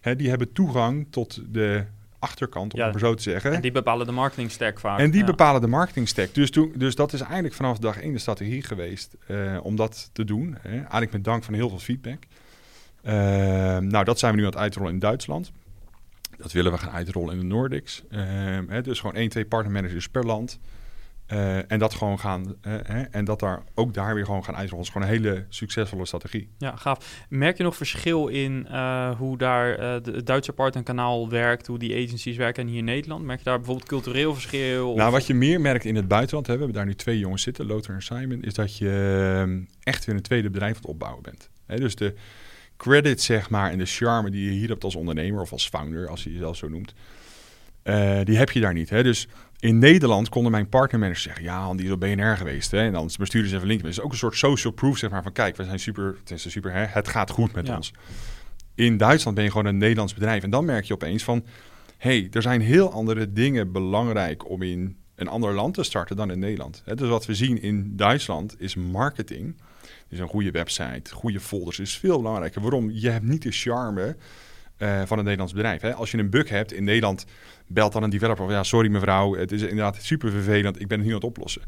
Hè, die hebben toegang tot de achterkant, om Ja, het maar zo te zeggen. En die bepalen de marketing stack vaak. En die Ja. bepalen de marketing stack. Dus, toen, dus dat is eigenlijk vanaf dag één de strategie geweest eh, om dat te doen. Hè. Eigenlijk met dank van heel veel feedback. Ehm, nou, dat zijn we nu aan het uitrollen in Duitsland. Dat willen we gaan uitrollen in de Nordics. Ehm, hè, dus gewoon één, twee partnermanagers per land. Eh, en dat gewoon gaan. eh, hè, en dat daar ook daar weer gewoon gaan uitrollen. Dat is gewoon een hele succesvolle strategie. Ja, gaaf. Merk je nog verschil in eh, hoe daar het Duitse partnerkanaal werkt, hoe die agencies werken en hier in Nederland? Merk je daar bijvoorbeeld cultureel verschil? Of... Nou, wat je meer merkt in het buitenland, hè, we hebben daar nu twee jongens zitten, Lothar en Simon, is dat je ehm, echt weer een tweede bedrijf aan het opbouwen bent. Hè, dus de credit, zeg maar, en de charme die je hier hebt als ondernemer of als founder, als je jezelf zo noemt, die heb je daar niet. Hè? Dus in Nederland konden mijn partnermanagers zeggen, ja, Han, die is op BNR geweest. Hè? En dan besturen ze even link. Het is ook een soort social proof, zeg maar, van kijk, we zijn super, het is super, hè? het gaat goed met Ja. ons. In Duitsland ben je gewoon een Nederlands bedrijf. En dan merk je opeens van, hey, er zijn heel andere dingen belangrijk om in een ander land te starten dan in Nederland. Hè, dus wat we zien in Duitsland is marketing. Dus een goede website, goede folders is veel belangrijker. Waarom? Je hebt niet de charme eh, van een Nederlands bedrijf. Hè? Als je een bug hebt in Nederland, belt dan een developer. Ja, sorry mevrouw, het is inderdaad super vervelend. Ik ben het nu aan het oplossen.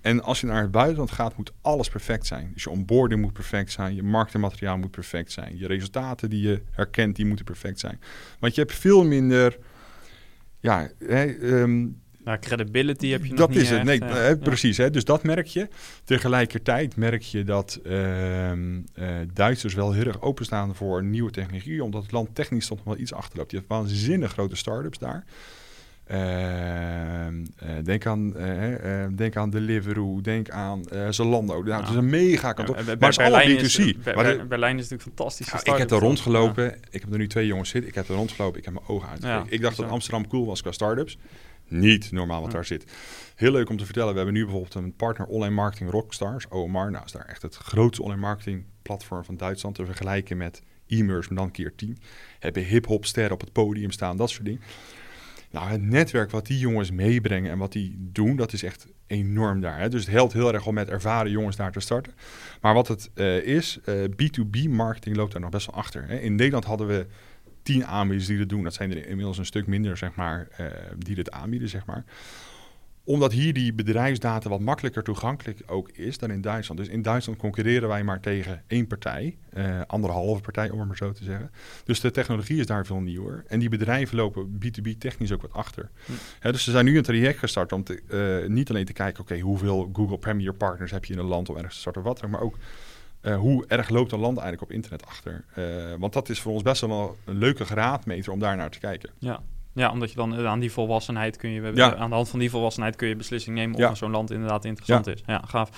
En als je naar het buitenland gaat, moet alles perfect zijn. Dus je onboarding moet perfect zijn, je marketingmateriaal moet perfect zijn, je resultaten die je herkent, die moeten perfect zijn. Want je hebt veel minder, ja, hè, ehm, Nou, credibility heb je nog dat niet is het. echt, Nee, eh, ja. precies. Hè? Dus dat merk je. Tegelijkertijd merk je dat ehm, eh, Duitsers wel heel erg openstaan voor nieuwe technologie, omdat het land technisch toch nog wel iets achterloopt. Je hebt waanzinnig grote start-ups daar. Ehm, eh, denk, aan, denk aan Deliveroo, denk aan Zalando. Nou, het is een mega kantoor. Ja, maar is Berlijn is- B2C. Ber- Maar de- Berlijn is natuurlijk fantastisch. ja, ik heb er rondgelopen. Ik heb er nu twee jongens zitten. Ik heb er rondgelopen. Ik heb mijn ogen. Ja, ik dacht dat. Amsterdam cool was qua start-ups. Niet normaal wat Ja. daar zit. Heel leuk om te vertellen. We hebben nu bijvoorbeeld een partner online marketing Rockstars, OMR. Nou is daar echt het grootste online marketing platform van Duitsland te vergelijken met e-merse, maar dan keer 10. Hebben hip-hop sterren op het podium staan, dat soort dingen. Nou, het netwerk wat die jongens meebrengen en wat die doen, dat is echt enorm daar. Hè? Dus het helpt heel erg om met ervaren jongens daar te starten. Maar wat het eh, is, eh, B2B marketing loopt daar nog best wel achter. Hè? In Nederland hadden we tien aanbieders die dat doen. Dat zijn er inmiddels een stuk minder, zeg maar, eh, die dit aanbieden, zeg maar omdat hier die bedrijfsdata wat makkelijker toegankelijk ook is dan in Duitsland. Dus in Duitsland concurreren wij maar tegen één partij, eh, anderhalve partij om het maar zo te zeggen. Dus de technologie is daar veel nieuwer. En die bedrijven lopen B2B technisch ook wat achter. Hm. Dus ze zijn nu een traject gestart om te, eh, niet alleen te kijken, oké, hoeveel Google Premier partners heb je in een land om ergens te starten of wat, dan, maar ook eh, hoe erg loopt een land eigenlijk op internet achter. Eh, want dat is voor ons best wel een leuke graadmeter om daar naar te kijken. Ja. ja, omdat je dan eh, aan die volwassenheid kun je, Ja. aan de hand van die volwassenheid kun je beslissing nemen Ja. of zo'n land inderdaad interessant is. Ja, gaaf.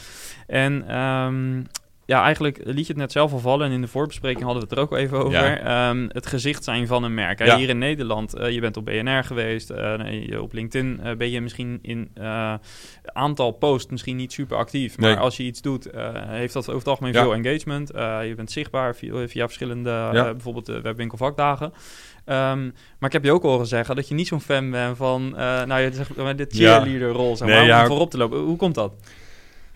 En ehm, ja, eigenlijk liet je het net zelf al vallen en in de voorbespreking hadden we het er ook even over. Ja. Ehm, het gezicht zijn van een merk. Ja. Hier in Nederland, eh, je bent op BNR geweest, eh, nee, op LinkedIn eh, ben je misschien in aantal posts misschien niet super actief. Maar Nee. als je iets doet, heeft dat over het algemeen Ja. veel engagement. Je bent zichtbaar via, via verschillende, bijvoorbeeld de webwinkelvakdagen. Ehm, maar ik heb je ook horen zeggen dat je niet zo'n fan bent van nou, je zegt, de cheerleader rol, zeg maar, Nee, om voorop te lopen. Hoe komt dat?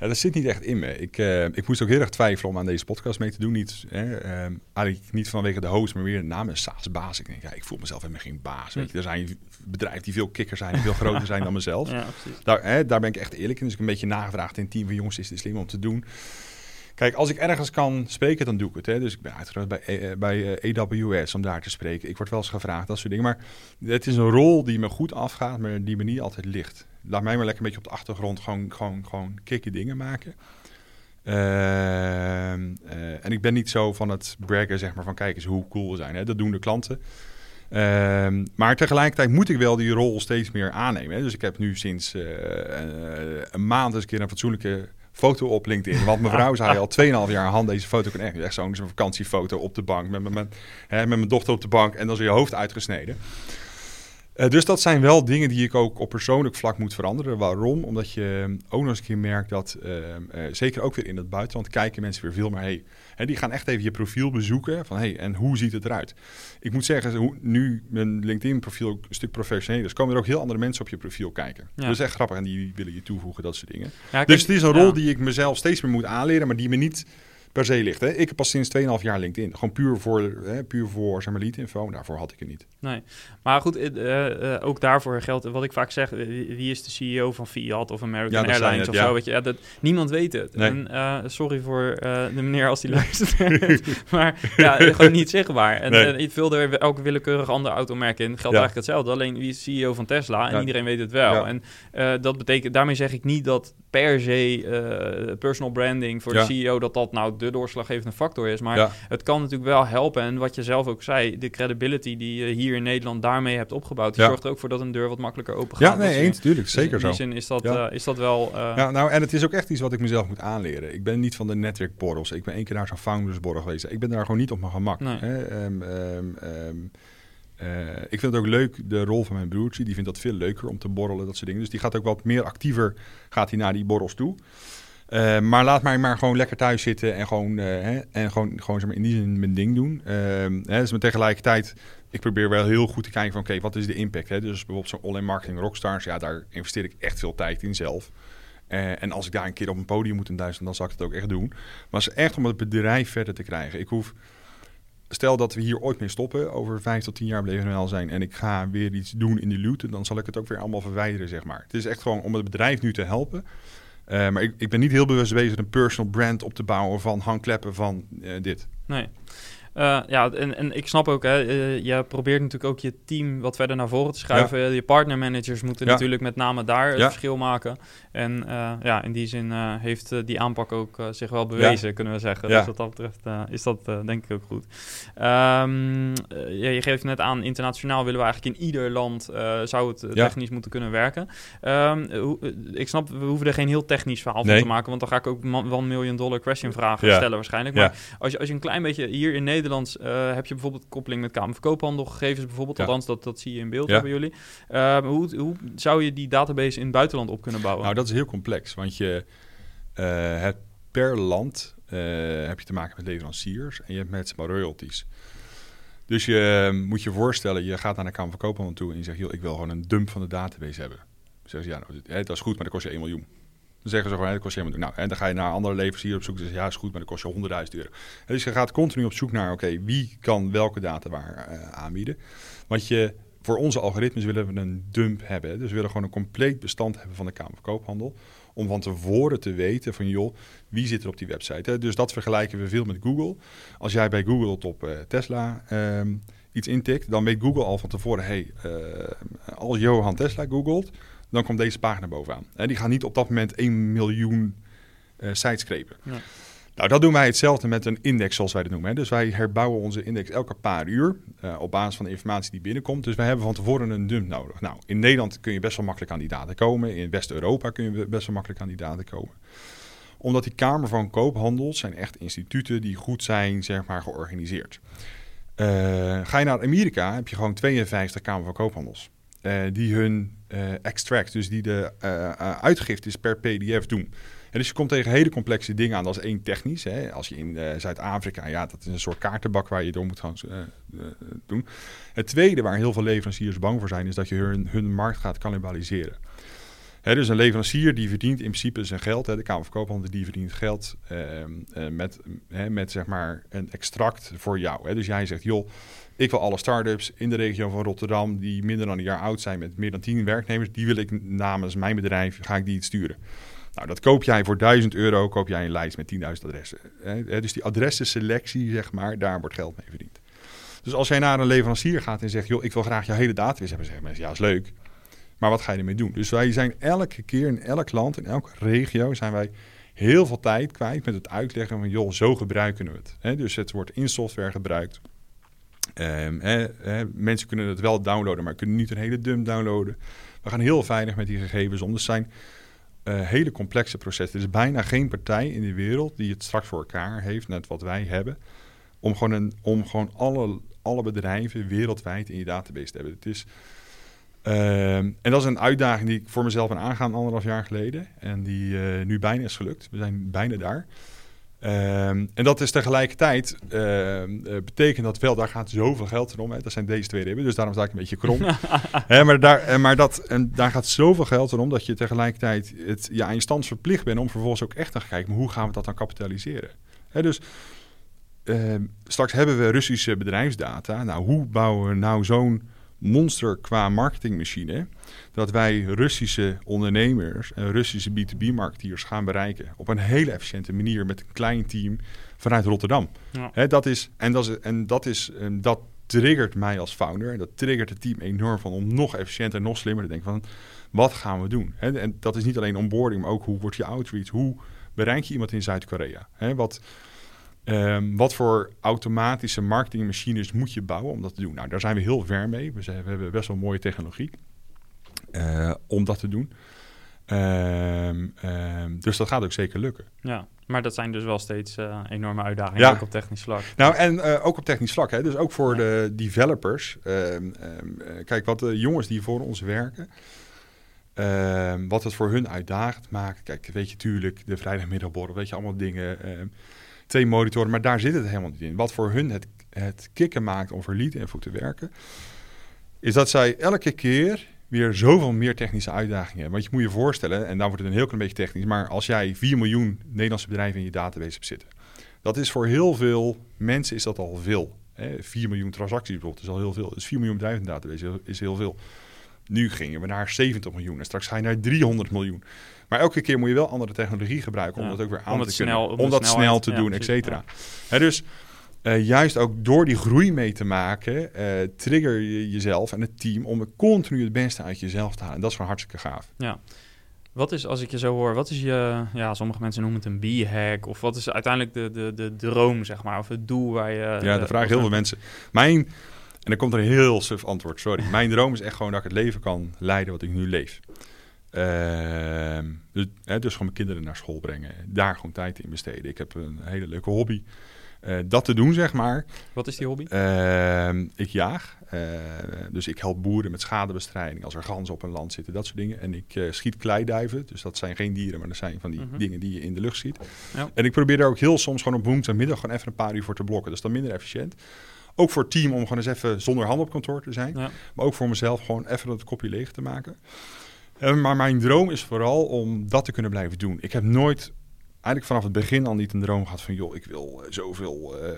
Ja, dat zit niet echt in me. Ik, eh, ik moest ook heel erg twijfelen om aan deze podcast mee te doen. Niet, hè, ehm, eigenlijk niet vanwege de host, maar weer de naam is Saas Baas. Ik denk, ja, ik voel mezelf helemaal geen baas. Weet je. Er zijn bedrijven die veel kikker zijn, die veel groter zijn dan mezelf. Ja. Daar, hè, daar ben ik echt eerlijk in. Dus ik heb een beetje nagevraagd in het team van jongens, is dit slim om te doen? Kijk, als ik ergens kan spreken, dan doe ik het. Hè. Dus ik ben uitgenodigd bij, eh, bij eh, AWS om daar te spreken. Ik word wel eens gevraagd, dat soort dingen. Maar het is een rol die me goed afgaat, maar die me niet altijd ligt. Laat mij maar lekker een beetje op de achtergrond gewoon, gewoon, gewoon kikke dingen maken. Ehm, eh, en ik ben niet zo van het braggen, zeg maar, van kijk eens hoe cool we zijn. Hè. Dat doen de klanten. Ehm, maar tegelijkertijd moet ik wel die rol steeds meer aannemen. Hè. Dus ik heb nu sinds eh, eh, een maand eens een keer een fatsoenlijke foto op LinkedIn. Want mijn vrouw zei al 2,5 jaar, Han, deze foto kan echt, echt zo'n vakantiefoto op de bank. Met, met, met, hè, met mijn dochter op de bank en dan is je hoofd uitgesneden. Eh, dus dat zijn wel dingen die ik ook op persoonlijk vlak moet veranderen. Waarom? Omdat je ook nog eens een keer merkt dat, eh, eh, zeker ook weer in het buitenland, kijken mensen weer veel meer. Hey, hè, die gaan echt even je profiel bezoeken. Van hey, en hoe ziet het eruit? Ik moet zeggen, hoe, nu mijn LinkedIn-profiel ook een stuk professioneel is, komen er ook heel andere mensen op je profiel kijken. Ja. Dat is echt grappig en die willen je toevoegen, dat soort dingen. Ja, Dus het is een rol ja. die ik mezelf steeds meer moet aanleren, maar die me niet per se ligt. Hè. Ik heb pas sinds 2,5 jaar LinkedIn. Gewoon puur voor, hè, puur voor zeg maar, lead info. Daarvoor had ik het niet. Nee, maar goed, eh, ook daarvoor geldt wat ik vaak zeg. Wie is de CEO van Fiat of American Ja, Airlines het, of ja. zo? Weet je, ja, dat, niemand weet het. Nee. En sorry voor de meneer als die luistert. maar ja, gewoon niet zichtbaar. En Nee. eh, je vult er elke willekeurig andere automerk in. Geldt eigenlijk hetzelfde. Alleen wie is CEO van Tesla? En iedereen weet het wel. En dat betekent, daarmee zeg ik niet dat per se personal branding voor de CEO dat dat nou de doorslaggevende factor is. Maar ja. het kan natuurlijk wel helpen. En wat je zelf ook zei, de credibility die je hier in Nederland daarmee hebt opgebouwd, die Ja. zorgt er ook voor dat een deur wat makkelijker open gaat. ja, nee, Dus, eens. Tuurlijk, dus zeker in zo. die zin is dat, Ja. eh, is dat wel... eh, Ja, nou, en het is ook echt iets wat ik mezelf moet aanleren. Ik ben niet van de netwerkborrels. Ik ben één keer naar zo'n foundersborrel geweest. Ik ben daar gewoon niet op mijn gemak. Nee. Hè? Ehm, ehm, ehm, eh, ik vind het ook leuk, de rol van mijn broertje. Die vindt dat veel leuker om te borrelen, dat soort dingen. Dus die gaat ook wat meer actiever gaat hij naar die borrels toe. Eh, maar laat mij maar gewoon lekker thuis zitten en gewoon, eh, hè, en gewoon, gewoon zeg maar, in die zin mijn ding doen. Ehm, hè, dus maar tegelijkertijd, ik probeer wel heel goed te kijken van oké, wat is de impact? Hè? Dus bijvoorbeeld zo'n online marketing rockstars, ja, daar investeer ik echt veel tijd in zelf. Eh, en als ik daar een keer op een podium moet in Duitsland, dan zal ik het ook echt doen. Maar het is echt om het bedrijf verder te krijgen. Ik hoef, stel dat we hier ooit mee stoppen, over vijf tot tien jaar bleven we wel zijn, en ik ga weer iets doen in die looten, dan zal ik het ook weer allemaal verwijderen, zeg maar. Het is echt gewoon om het bedrijf nu te helpen. Eh, maar ik, ik ben niet heel bewust bezig een personal brand op te bouwen van hangkleppen van eh, dit. Nee. Uh, ja, en, en ik snap ook, hè, uh, je probeert natuurlijk ook je team wat verder naar voren te schuiven. Ja. Je partnermanagers moeten ja. natuurlijk met name daar het verschil maken. En uh, ja, in die zin heeft die aanpak ook zich wel bewezen, kunnen we zeggen. Dus wat dat betreft is dat denk ik ook goed. Um, je geeft net aan, internationaal willen we eigenlijk in ieder land zou het technisch moeten kunnen werken. Um, hoe, ik snap, we hoeven er geen heel technisch verhaal nee. van te maken, want dan ga ik ook wel een million dollar question vragen stellen waarschijnlijk. Maar als, je, als je een klein beetje hier in Nederland uh, heb je bijvoorbeeld koppeling met Kamer van Koophandel gegevens bijvoorbeeld. Ja. Althans, dat, dat zie je in beeld ja. bij jullie. Uh, hoe, hoe zou je die database in het buitenland op kunnen bouwen? Nou, dat is heel complex, want je uh, hebt per land heb je te maken met leveranciers en je hebt met royalties. Dus je moet je voorstellen, je gaat naar de Kamer van Koophandel toe en je zegt, joh, ik wil gewoon een dump van de database hebben. Zeggen ze, ja, nou, dat is goed, maar dat kost je 1 miljoen. Dan zeggen ze gewoon, dat kost je helemaal Nou, en dan ga je naar andere leveranciers op zoek. Dus ja, is goed, maar dat kost je 100.000 euro. Dus je gaat continu op zoek naar, oké, wie kan welke data waar uh, aanbieden. Want je, voor onze algoritmes willen we een dump hebben. Dus we willen gewoon een compleet bestand hebben van de Kamer van Koophandel. Om van tevoren te weten van, joh, wie zit er op die website. Dus dat vergelijken we veel met Google. Als jij bij Google op uh, Tesla... Um, iets intikt, dan weet Google al van tevoren: hey, uh, als Johan Tesla googelt, dan komt deze pagina bovenaan. En die gaan niet op dat moment 1 miljoen uh, sites scrapen. Ja. Nou, dat doen wij hetzelfde met een index, zoals wij dat noemen. Hè. Dus wij herbouwen onze index elke paar uur uh, op basis van de informatie die binnenkomt. Dus wij hebben van tevoren een dump nodig. Nou, in Nederland kun je best wel makkelijk aan die data komen. In West-Europa kun je best wel makkelijk aan die data komen. Omdat die Kamer van Koophandel zijn echt instituten die goed zijn, zeg maar, georganiseerd. Uh, ga je naar Amerika, heb je gewoon 52 Kamer van Koophandels. Uh, die hun extract, dus die de uh, uitgiftes per PDF doen. En dus je komt tegen hele complexe dingen aan. Dat is één technisch. Hè. Als je in Zuid-Afrika, ja, dat is een soort kaartenbak waar je door moet gaan doen. Het tweede waar heel veel leveranciers bang voor zijn, is dat je hun, hun markt gaat cannibaliseren. Dus een leverancier die verdient in principe zijn geld. De Kamer van Koophandel die verdient geld ehm, met, met zeg maar een extract voor jou. Dus jij zegt, joh, ik wil alle start-ups in de regio van Rotterdam die minder dan een jaar oud zijn met meer dan 10 werknemers, die wil ik namens mijn bedrijf, ga ik die het sturen. Nou, dat koop jij voor 1000 euro, koop jij een lijst met 10.000 adressen. Dus die adressenselectie, zeg maar, daar wordt geld mee verdiend. Dus als jij naar een leverancier gaat en zegt, joh, ik wil graag jouw hele database hebben, zeggen mensen, ja, is leuk. Maar wat ga je ermee doen? Dus wij zijn elke keer in elk land, in elke regio, zijn wij heel veel tijd kwijt met het uitleggen van, joh, zo gebruiken we het. dus het wordt in software gebruikt. Um, mensen kunnen het wel downloaden, maar kunnen niet een hele dump downloaden. We gaan heel veilig met die gegevens om. Dus zijn uh, hele complexe processen. Er is bijna geen partij in de wereld die het straks voor elkaar heeft, net wat wij hebben, om gewoon, een, om gewoon alle, alle bedrijven wereldwijd in je database te hebben. Het is, uh, en dat is een uitdaging die ik voor mezelf ben aangegaan anderhalf jaar geleden. En die uh, nu bijna is gelukt. We zijn bijna daar. Um, en dat is tegelijkertijd, uh, betekent dat wel, daar gaat zoveel geld erom. Hè. Dat zijn deze twee ribben, dus daarom sta ik een beetje krom. He, maar daar, eh, maar dat, en daar gaat zoveel geld erom dat je tegelijkertijd het, ja, in stand verplicht bent om vervolgens ook echt te kijken, hoe gaan we dat dan kapitaliseren? He, dus straks hebben we Russische bedrijfsdata. Nou, hoe bouwen we nou zo'n monster qua marketingmachine. Dat wij Russische ondernemers en Russische B2B-marketeers gaan bereiken. Op een hele efficiënte manier met een klein team vanuit Rotterdam. Ja. dat is, en dat, is, en dat, is, dat triggert mij als founder. En dat triggert het team enorm van om nog efficiënter en nog slimmer te denken van wat gaan we doen? en dat is niet alleen onboarding, maar ook hoe wordt je outreach? Hoe bereik je iemand in Zuid-Korea? wat Um, wat voor automatische marketingmachines moet je bouwen om dat te doen? Nou, daar zijn we heel ver mee. We, zijn, we hebben best wel mooie technologie uh, om dat te doen. Um, um, dus dat gaat ook zeker lukken. Ja, maar dat zijn dus wel steeds uh, enorme uitdagingen, ook op technisch vlak. Nou, en uh, ook op technisch vlak. Hè? Dus ook voor ja. de developers. kijk, wat de jongens die voor ons werken... wat het voor hun uitdagend maakt. Kijk, weet je, tuurlijk, de vrijdagmiddagborrel, weet je, allemaal dingen twee monitoren, maar daar zit het helemaal niet in. Wat voor hun het, het kicken maakt om voor lead info te werken, is dat zij elke keer weer zoveel meer technische uitdagingen hebben. Want je moet je voorstellen, en dan wordt het een heel klein beetje technisch, maar als jij 4 miljoen Nederlandse bedrijven in je database hebt zitten, dat is voor heel veel mensen is dat al veel. Hè? 4 miljoen transacties bijvoorbeeld is al heel veel. Dus 4 miljoen bedrijven in de database is heel veel. Nu gingen we naar 70 miljoen en straks ga je naar 300 miljoen. Maar elke keer moet je wel andere technologie gebruiken om dat ook weer aan te kunnen. Snel, om, om dat snel te doen, et cetera. dus eh, juist ook door die groei mee te maken, eh, trigger je jezelf en het team om continu het beste uit jezelf te halen. En dat is gewoon hartstikke gaaf. Ja. Wat is, als ik je zo hoor, wat is je, ja, sommige mensen noemen het een B-hack, of wat is uiteindelijk de, de, de droom, zeg maar, of het doel waar je... Ja, dat vragen heel veel mensen. Mijn, en dan komt er een heel suf antwoord, sorry. Mijn droom is echt gewoon dat ik het leven kan leiden wat ik nu leef. Ehm, dus, hè, dus gewoon mijn kinderen naar school brengen, daar gewoon tijd in besteden. Ik heb een hele leuke hobby. Uh, dat te doen, zeg maar. Wat is die hobby? Uh, ik jaag. Uh, dus ik help boeren met schadebestrijding als er ganzen op een land zitten, dat soort dingen. En ik schiet kleiduiven. Dus dat zijn geen dieren, maar dat zijn van die Mhm. dingen die je in de lucht schiet. Ja. En ik probeer daar ook heel soms gewoon op woensdagmiddag gewoon even een paar uur voor te blokken. Dat is dan minder efficiënt. Ook voor het team om gewoon eens even zonder hand op kantoor te zijn. Ja. Maar ook voor mezelf gewoon even het kopje leeg te maken. Maar mijn droom is vooral om dat te kunnen blijven doen. Ik heb nooit, eigenlijk vanaf het begin al niet een droom gehad van... joh, ik wil eh, zoveel eh,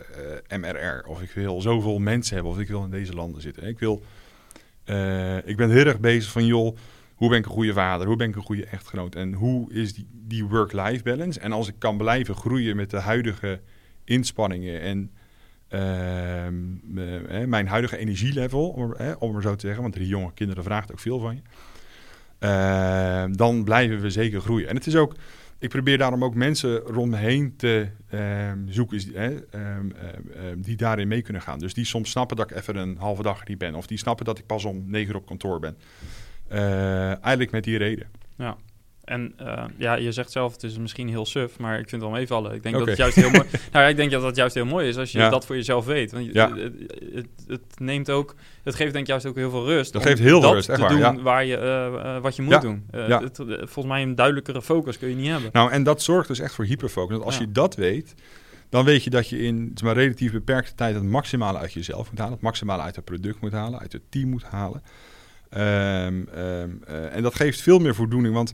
eh, MRR of ik wil zoveel mensen hebben of ik wil in deze landen zitten. Ik, wil, ik ben heel erg bezig van joh, hoe ben ik een goede vader? Hoe ben ik een goede echtgenoot? En hoe is die, die work-life balance? En als ik kan blijven groeien met de huidige inspanningen en... ehm, eh, eh, mijn huidige energielevel, om, om zo te zeggen, want die jonge kinderen vragen ook veel van je. Eh, dan blijven we zeker groeien. En het is ook, ik probeer daarom ook mensen rond me heen te ehm, zoeken ehm, ehm, ehm, die daarin mee kunnen gaan. Dus die soms snappen dat ik even een halve dag niet ben. Of die snappen dat ik pas om negen uur op kantoor ben. Eh, eigenlijk met die reden. En eh, ja, je zegt zelf, het is misschien heel suf, maar ik vind het wel meevallen. Ik denk dat het juist heel mooi... nou ja, ik denk dat dat juist heel mooi is als je Ja. dat voor jezelf weet. Want Ja. het, het, het neemt ook... Het geeft denk ik juist ook heel veel rust. Dat geeft heel veel rust, echt te waar, doen waar je, eh, eh, wat je moet doen. Het- het- volgens mij een duidelijkere focus kun je niet hebben. Nou, en dat zorgt dus echt voor hyperfocus. Want als je dat weet, dan weet je dat je in zeg maar, relatief beperkte tijd het maximale uit jezelf moet halen. Het maximale uit het product moet halen, uit het team moet halen. Ehm, ehm, eh, en dat geeft veel meer voldoening, want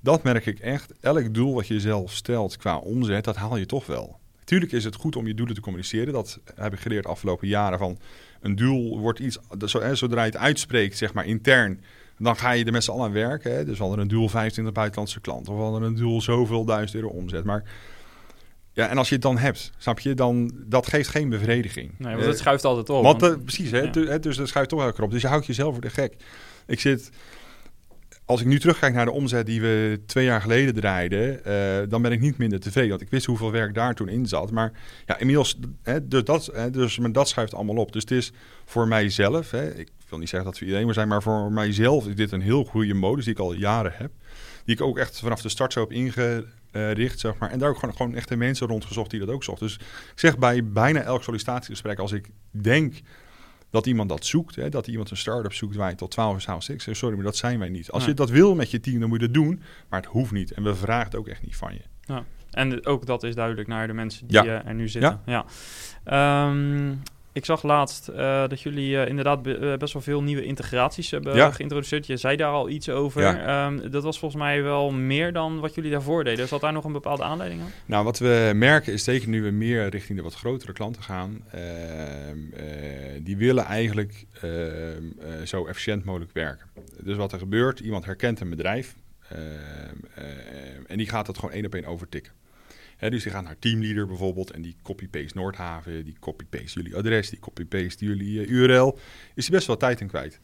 dat merk ik echt. Elk doel wat je jezelf stelt qua omzet, dat haal je toch wel. Tuurlijk is het goed om je doelen te communiceren. Dat heb ik geleerd de afgelopen jaren. Van een doel wordt iets, zodra je het uitspreekt, zeg maar intern, dan ga je er met z'n allen aan werken. Hè. Dus we hadden een doel 25 buitenlandse klanten. Of we hadden een doel zoveel duizend euro omzet. Maar ja, en als je het dan hebt, snap je, dan dat geeft geen bevrediging. Nee, want Eh, het schuift altijd op. want want- eh, precies, hè? ja. Du- hè, dus dat schuift toch elke op. Dus je houdt jezelf voor de gek. Ik zit, als ik nu terugkijk naar de omzet die we twee jaar geleden draaiden, eh, dan ben ik niet minder tevreden. Want ik wist hoeveel werk daar toen in zat. Maar ja, inmiddels, hè, dus, dat, hè, dus maar dat schuift allemaal op. Dus het is voor mijzelf, hè, ik wil niet zeggen dat voor iedereen moet zijn, maar voor mijzelf is dit een heel goede modus die ik al jaren heb. Die ik ook echt vanaf de start zo heb ingericht, zeg maar. En daar ook gewoon, gewoon echte mensen rondgezocht die dat ook zochten. Dus ik zeg bij bijna elk sollicitatiegesprek, als ik denk dat iemand dat zoekt, hè, dat iemand een start-up zoekt waar je tot 12 uur s'avonds zit. Sorry, maar dat zijn wij niet. Als je dat wil met je team, dan moet je dat doen, maar het hoeft niet. En we vragen het ook echt niet van je. En ook dat is duidelijk naar de mensen die Ja. eh, er nu zitten. Ja. Ehm, ik zag laatst eh, dat jullie eh, inderdaad be- eh, best wel veel nieuwe integraties hebben Ja. geïntroduceerd. Je zei daar al iets over. Ja. Ehm, dat was volgens mij wel meer dan wat jullie daarvoor deden. Zat daar nog een bepaalde aanleiding aan? Nou, wat we merken is zeker nu we meer richting de wat grotere klanten gaan, ehm, eh, die willen eigenlijk ehm, eh, zo efficiënt mogelijk werken. Dus wat er gebeurt, iemand herkent een bedrijf en die gaat dat gewoon één op één overtikken. Dus die gaat naar teamleader bijvoorbeeld en die copy-paste Noordhaven, die copy-paste jullie adres, die copy-paste jullie eh, URL. Is die best wel tijd in kwijt.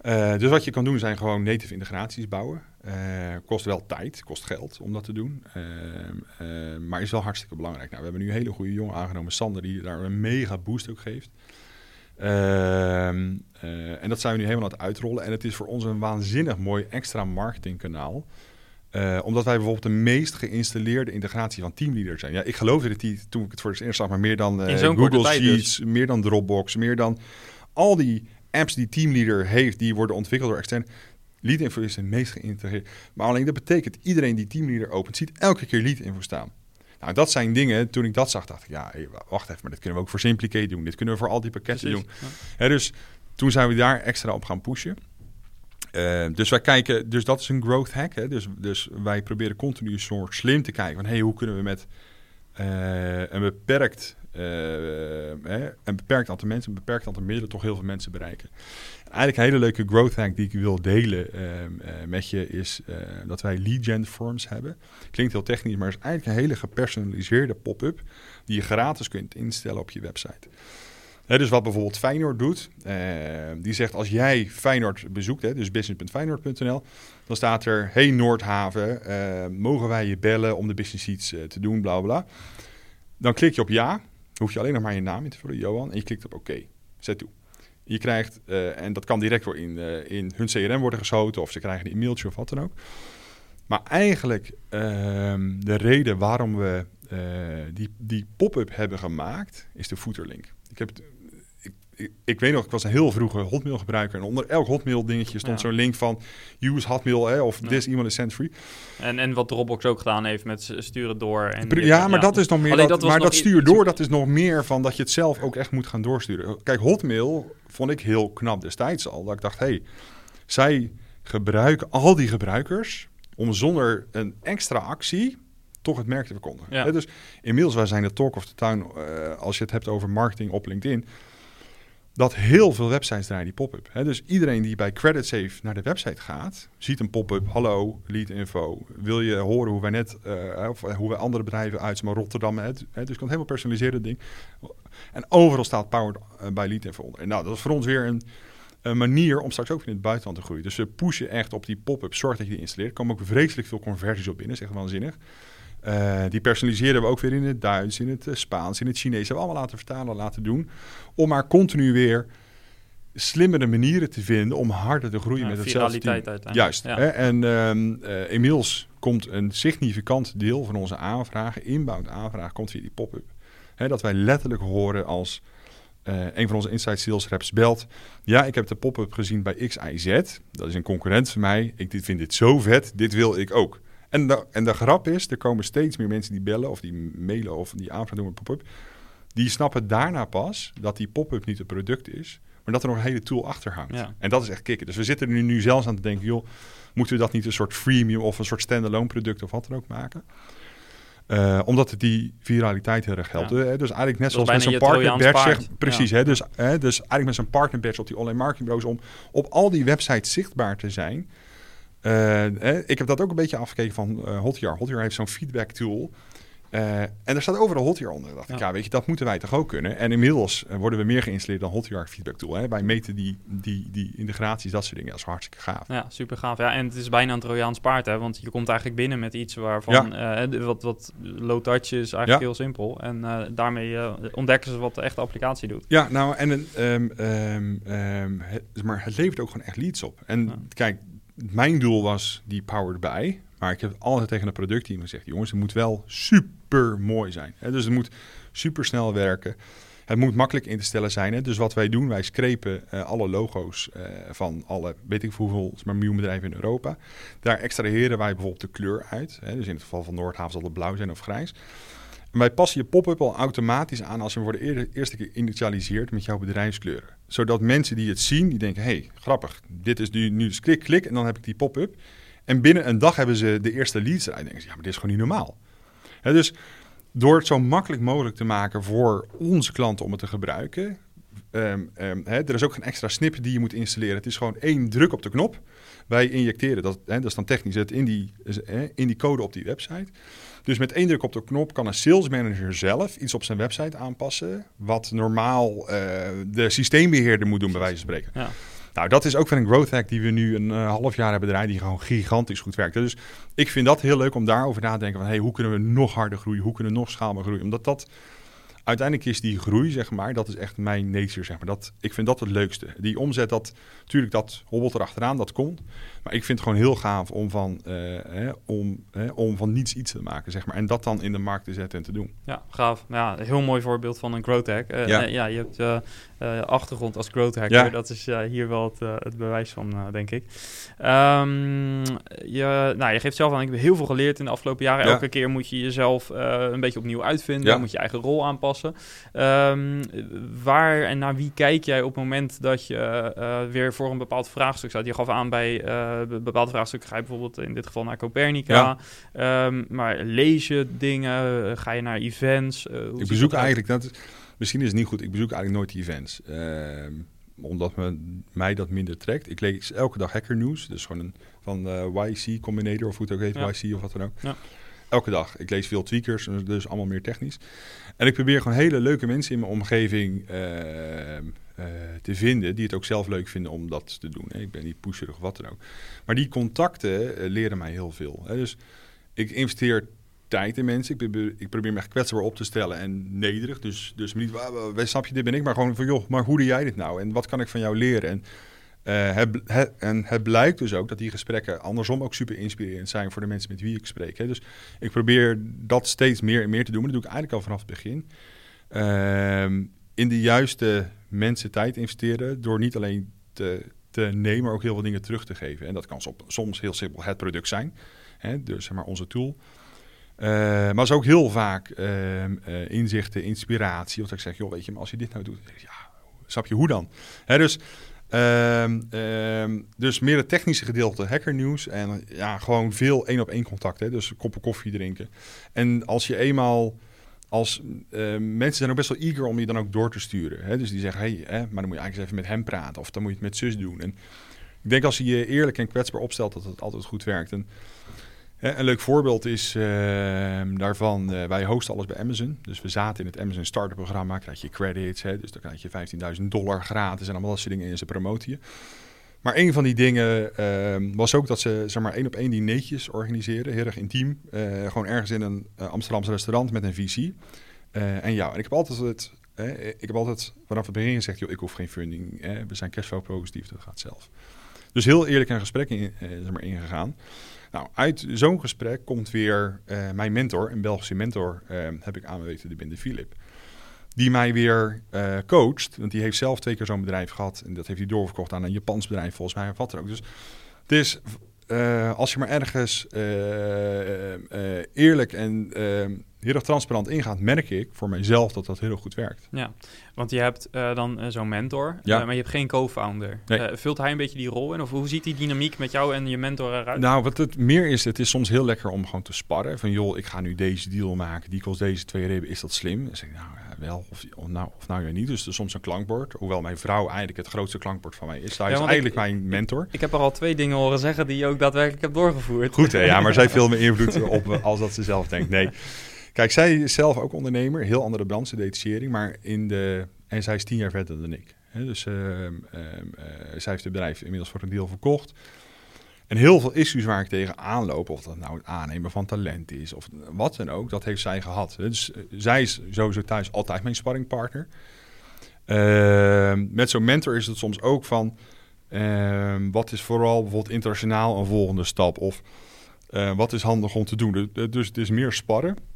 Eh, dus wat je kan doen zijn gewoon native integraties bouwen. Eh, kost wel tijd, kost geld om dat te doen. Maar is wel hartstikke belangrijk. Nou, we hebben nu een hele goede jongen aangenomen, Sander, die daar een mega boost ook geeft. Ehm, eh, en dat zijn we nu helemaal aan het uitrollen. En het is voor ons een waanzinnig mooi extra marketingkanaal. Eh, omdat wij bijvoorbeeld de meest geïnstalleerde integratie van Teamleader zijn. Ja, ik geloofde het niet toen ik het voor het eerst zag, maar meer dan eh, Google dus. Sheets, meer dan Dropbox, meer dan al die apps die Teamleader heeft, die worden ontwikkeld door extern. Leadinfo is de meest geïntegreerd. Maar alleen dat betekent, iedereen die Teamleader opent, ziet elke keer Leadinfo staan. Nou, dat zijn dingen, toen ik dat zag, dacht ik, ja, wacht even, maar dit kunnen we ook voor Simplicate doen. Dit kunnen we voor al die pakketten doen. Ja. Dus toen zijn we daar extra op gaan pushen. Eh, dus wij kijken, dus dat is een growth hack. Hè? Dus, dus wij proberen continu een soort slim te kijken van hey, hoe kunnen we met eh, een beperkt hè, een beperkt aantal mensen, een beperkt aantal middelen toch heel veel mensen bereiken. Eigenlijk een hele leuke growth hack die ik wil delen ehm, eh, met je is eh, dat wij lead gen forms hebben. Klinkt heel technisch, maar is eigenlijk een hele gepersonaliseerde pop-up die je gratis kunt instellen op je website. Dus wat bijvoorbeeld Feyenoord doet, uh, die zegt als jij Feyenoord bezoekt, hè, dus business.feyenoord.nl, dan staat er, hey Noordhaven, uh, mogen wij je bellen om de business iets te doen, bla bla. Dan klik je op ja, hoef je alleen nog maar je naam in te vullen, Johan, en je klikt op oké, zet toe. Je krijgt, en dat kan direct door in, in hun CRM worden geschoten, of ze krijgen een e-mailtje of wat dan ook. Maar eigenlijk uh, de reden waarom we die, die pop-up hebben gemaakt, is de footerlink. Ik heb ik, ik, weet nog, ik was een heel vroege Hotmail gebruiker. En onder elk Hotmail dingetje stond ja. zo'n link van use Hotmail hè, of ja. this email is sent free. En, en wat Dropbox ook gedaan heeft met sturen door. En ja, ja, maar dat is nog meer. Allee, dat, dat maar dat stuur door, dat is nog meer van dat je het zelf ook echt moet gaan doorsturen. Kijk, Hotmail vond ik heel knap destijds al. Dat ik dacht, hé, hey, zij gebruiken al die gebruikers om zonder een extra actie toch het merk te verkondigen. Ja. Dus inmiddels, wij zijn de talk of the town, uh, als je het hebt over marketing op LinkedIn dat heel veel websites draaien die pop-up. Dus iedereen die bij CreditSafe naar de website gaat, ziet een pop-up. Hallo, lead info. Wil je horen hoe wij net, uh, of hoe wij andere bedrijven uit, maar Rotterdam, hè? dus kan helemaal personaliseren ding. En overal staat powered bij lead info onder. En nou, dat is voor ons weer een, een manier om straks ook in het buitenland te groeien. Dus we pushen echt op die pop-up. Zorg dat je die installeert. Er komen ook vreselijk veel conversies op binnen, is echt waanzinnig. Uh, die personaliseren we ook weer in het Duits, in het uh, Spaans, in het Chinees. Hebben we allemaal laten vertalen, laten doen. Om maar continu weer slimmere manieren te vinden om harder te groeien ja, met hetzelfde team. uiteindelijk. Juist. Ja. Hè? En um, uh, inmiddels komt een significant deel van onze aanvragen, inbound aanvragen, komt via die pop-up. Hè, dat wij letterlijk horen als een van onze inside sales reps belt. Ja, ik heb de pop-up gezien bij XIZ. Dat is een concurrent van mij. Ik dit, vind dit zo vet. Dit wil ik ook. En de, en de grap is, er komen steeds meer mensen die bellen of die mailen of die aanvragen doen met pop-up. Die snappen daarna pas dat die pop-up niet het product is, maar dat er nog een hele tool achter hangt. Ja. En dat is echt kicken. Dus we zitten er nu, nu zelfs aan te denken, joh, moeten we dat niet een soort freemium of een soort standalone product of wat dan ook maken? Uh, omdat het die viraliteit heel erg geldt. Ja. Uh, dus eigenlijk net zoals met zo'n partner badge zegt, precies. Ja. Hè, dus, uh, dus eigenlijk met zo'n partner badge op die online marketingbureaus om op al die websites zichtbaar te zijn. Uh, ik heb dat ook een beetje afgekeken van uh, Hotjar. Hotjar heeft zo'n feedback tool. Uh, en er staat overal Hotjar onder. dacht ja. ik, ja, weet je, dat moeten wij toch ook kunnen. En inmiddels worden we meer geïnstalleerd dan Hotjar feedback tool. Hè. Wij meten die, die, die integraties, dat soort dingen. Dat is hartstikke gaaf. Ja, super gaaf. Ja, en het is bijna een Trojaans paard, hè. Want je komt eigenlijk binnen met iets waarvan ja. wat, wat low touch is, eigenlijk ja. heel simpel. En daarmee ontdekken ze wat de echte applicatie doet. Ja, nou, en um, um, um, het, maar het levert ook gewoon echt leads op. En kijk, mijn doel was die powered bij. Maar ik heb altijd tegen een productteam gezegd: jongens, het moet wel super mooi zijn. Hè? Dus het moet super snel werken. Het moet makkelijk in te stellen zijn. Dus wat wij doen, wij screpen uh, alle logo's uh, van alle, weet ik hoeveel, maar miljoen bedrijven in Europa. Daar extraheren wij bijvoorbeeld de kleur uit. Hè? Dus in het geval van Noordhaven zal het blauw zijn of grijs. Wij passen je pop-up al automatisch aan als we worden de eerste keer initialiseerd met jouw bedrijfskleuren. Zodat mensen die het zien, die denken, hey, grappig, dit is nu, nu dus klik, klik en dan heb ik die pop-up. En binnen een dag hebben ze de eerste leads eruit. En denken ze, ja, maar dit is gewoon niet normaal. Dus door het zo makkelijk mogelijk te maken voor onze klanten om het te gebruiken. Um, he, er is ook geen extra snippet die je moet installeren. Het is gewoon één druk op de knop. Wij injecteren, dat, he, dat is dan technisch, het in die, in die code op die website. Dus met één druk op de knop kan een sales manager zelf iets op zijn website aanpassen. Wat normaal uh, de systeembeheerder moet doen, bij wijze van spreken. Ja. Nou, dat is ook weer een growth hack die we nu een uh, half jaar hebben draaien, die gewoon gigantisch goed werkt. Dus ik vind dat heel leuk om daarover na te denken van, hey, hoe kunnen we nog harder groeien? Hoe kunnen we nog schaalbaar groeien? Omdat dat uiteindelijk is die groei, zeg maar, dat is echt mijn nature, zeg maar. Dat, ik vind dat het leukste. Die omzet, dat, natuurlijk, dat hobbelt erachteraan, dat komt. Maar ik vind het gewoon heel gaaf om van, uh, hè, om, hè, om van niets iets te maken, zeg maar. En dat dan in de markt te zetten en te doen. Ja, gaaf. Ja, heel mooi voorbeeld van een growth hack. Uh, ja. ja, je hebt uh, achtergrond als growth hacker. Ja. Dat is hier wel het, het bewijs van, denk ik. Um, je, nou, je geeft zelf aan, ik heb heel veel geleerd in de afgelopen jaren. Ja. Elke keer moet je jezelf een beetje opnieuw uitvinden. Moet je eigen rol aanpassen. Ehm, waar en naar wie kijk jij op het moment dat je eh, weer voor een bepaald vraagstuk staat? Je gaf aan bij bepaalde vraagstukken ga je bijvoorbeeld in dit geval naar Copernica. Ehm, maar lees je dingen? Ga je naar events? ik bezoek eigenlijk, dat, misschien is het niet goed, ik bezoek eigenlijk nooit events. Ehm, omdat me, mij dat minder trekt. Ik lees elke dag hacker nieuws. Dus gewoon een, van uh, YC Combinator of hoe het ook heet, YC of wat dan ook. Ja. Elke dag. Ik lees veel tweakers, dus allemaal meer technisch. En ik probeer gewoon hele leuke mensen in mijn omgeving uh, uh, te vinden... die het ook zelf leuk vinden om dat te doen. Ik ben niet pusherig of wat dan ook. Maar die contacten leren mij heel veel. Dus ik investeer tijd in mensen. Ik probeer, ik probeer me echt kwetsbaar op te stellen en nederig. Dus, dus niet, wij snap je, dit ben ik. Maar gewoon van, joh, maar hoe doe jij dit nou? En wat kan ik van jou leren? En, uh, het, en het blijkt dus ook dat die gesprekken andersom ook super inspirerend zijn voor de mensen met wie ik spreek. Hè. Dus ik probeer dat steeds meer en meer te doen. Maar dat doe ik eigenlijk al vanaf het begin. Uh, in de juiste mensen tijd investeren door niet alleen te, te nemen, maar ook heel veel dingen terug te geven. En dat kan soms heel simpel het product zijn. Hè, dus zeg maar onze tool. Uh, maar is ook heel vaak uh, uh, inzichten, inspiratie. Want ik zeg, joh, weet je, maar als je dit nou doet, ja, snap je hoe dan? Hè, dus, ehm, ehm, dus meer het technische gedeelte, hackernieuws en ja, gewoon veel één op één contact. Hè, dus koppen koffie drinken. En als je eenmaal, als mensen zijn ook best wel eager om je dan ook door te sturen. Hè, dus die zeggen, hey, hè, maar dan moet je eigenlijk eens even met hem praten of dan moet je het met zus doen. En ik denk als je je eerlijk en kwetsbaar opstelt, dat het altijd goed werkt. En, een leuk voorbeeld is uh, daarvan, uh, wij hosten alles bij Amazon. Dus we zaten in het Amazon Starter programma, krijg je credits, hè, dus dan krijg je 15.000 dollar gratis en allemaal dat soort dingen in ze promoten Maar een van die dingen uh, was ook dat ze zeg maar één op één dineetjes organiseren, heel erg intiem. Uh, gewoon ergens in een Amsterdamse restaurant met een visie. en ja, en ik heb altijd het, ik heb altijd vanaf het begin gezegd, joh, ik hoef geen funding, we zijn cashflow positief, dat gaat zelf. Dus heel eerlijk een gesprek in, zeg maar, ingegaan. Nou, uit zo'n gesprek komt weer uh, mijn mentor, een Belgische mentor, uh, heb ik aanweten, de Binde Philip. Die mij weer uh, coacht, want die heeft zelf twee keer zo'n bedrijf gehad. En dat heeft hij doorverkocht aan een Japans bedrijf, volgens mij, of wat er ook. Dus het is, als je maar ergens eerlijk en heel erg transparant ingaat, merk ik voor mijzelf dat dat heel goed werkt. Ja, want je hebt uh, dan uh, zo'n mentor, ja. uh, maar je hebt geen co-founder. Nee. vult hij een beetje die rol in? Of hoe ziet die dynamiek met jou en je mentor eruit? Nou, wat het meer is, het is soms heel lekker om gewoon te sparren. Van joh, ik ga nu deze deal maken, die kost deze twee ribben, is dat slim? Dan zeg ik, nou wel, of, of, nou, of nou ja niet. Dus er is soms een klankbord. Hoewel mijn vrouw eigenlijk het grootste klankbord van mij is. Hij is eigenlijk mijn mentor. Ik, ik, heb er al twee dingen horen zeggen die je ook daadwerkelijk hebt doorgevoerd. Goed hè, ja, maar zij veel meer invloed op als dat ze zelf denkt. Nee. Kijk, zij is zelf ook ondernemer, heel andere branche, detachering, maar in de en zij is tien jaar verder dan ik. dus uh, uh, zij heeft het bedrijf inmiddels voor een deel verkocht. En heel veel issues waar ik tegen aanloop, of dat nou het aannemen van talent is of wat dan ook, dat heeft zij gehad. Dus uh, zij is sowieso thuis altijd mijn sparringpartner. Ehm, met zo'n mentor is het soms ook van, ehm, wat is vooral bijvoorbeeld internationaal een volgende stap? Of eh, wat is handig om te doen? Dus het is meer sparren.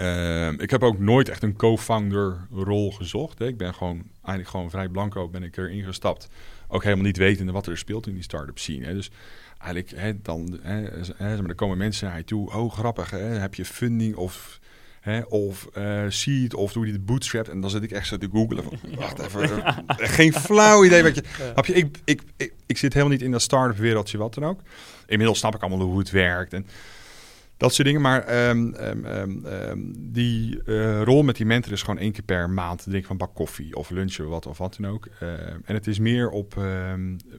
Uh, ik heb ook nooit echt een co-founder rol gezocht. Hè. Ik ben gewoon eigenlijk gewoon vrij blanco ben ik erin gestapt. Ook helemaal niet wetende wat er speelt in die start-up scene. Hè. Dus eigenlijk hè, dan, hè, hè, er komen mensen naar je toe. Oh, grappig, hè, heb je funding of, hè, of uh, seed of doe je dit bootstrap? En dan zit ik echt zo te googlen. Van, wacht even, geen flauw idee. Wat je, heb je, ik, ik, ik, ik, zit helemaal niet in dat start-up wereldje, wat dan ook. Inmiddels snap ik allemaal hoe het werkt. En dat soort dingen. Maar um, um, die uh, rol met die mentor is gewoon één keer per maand. Denk van bak koffie of lunchen, wat of wat dan ook. En het is meer op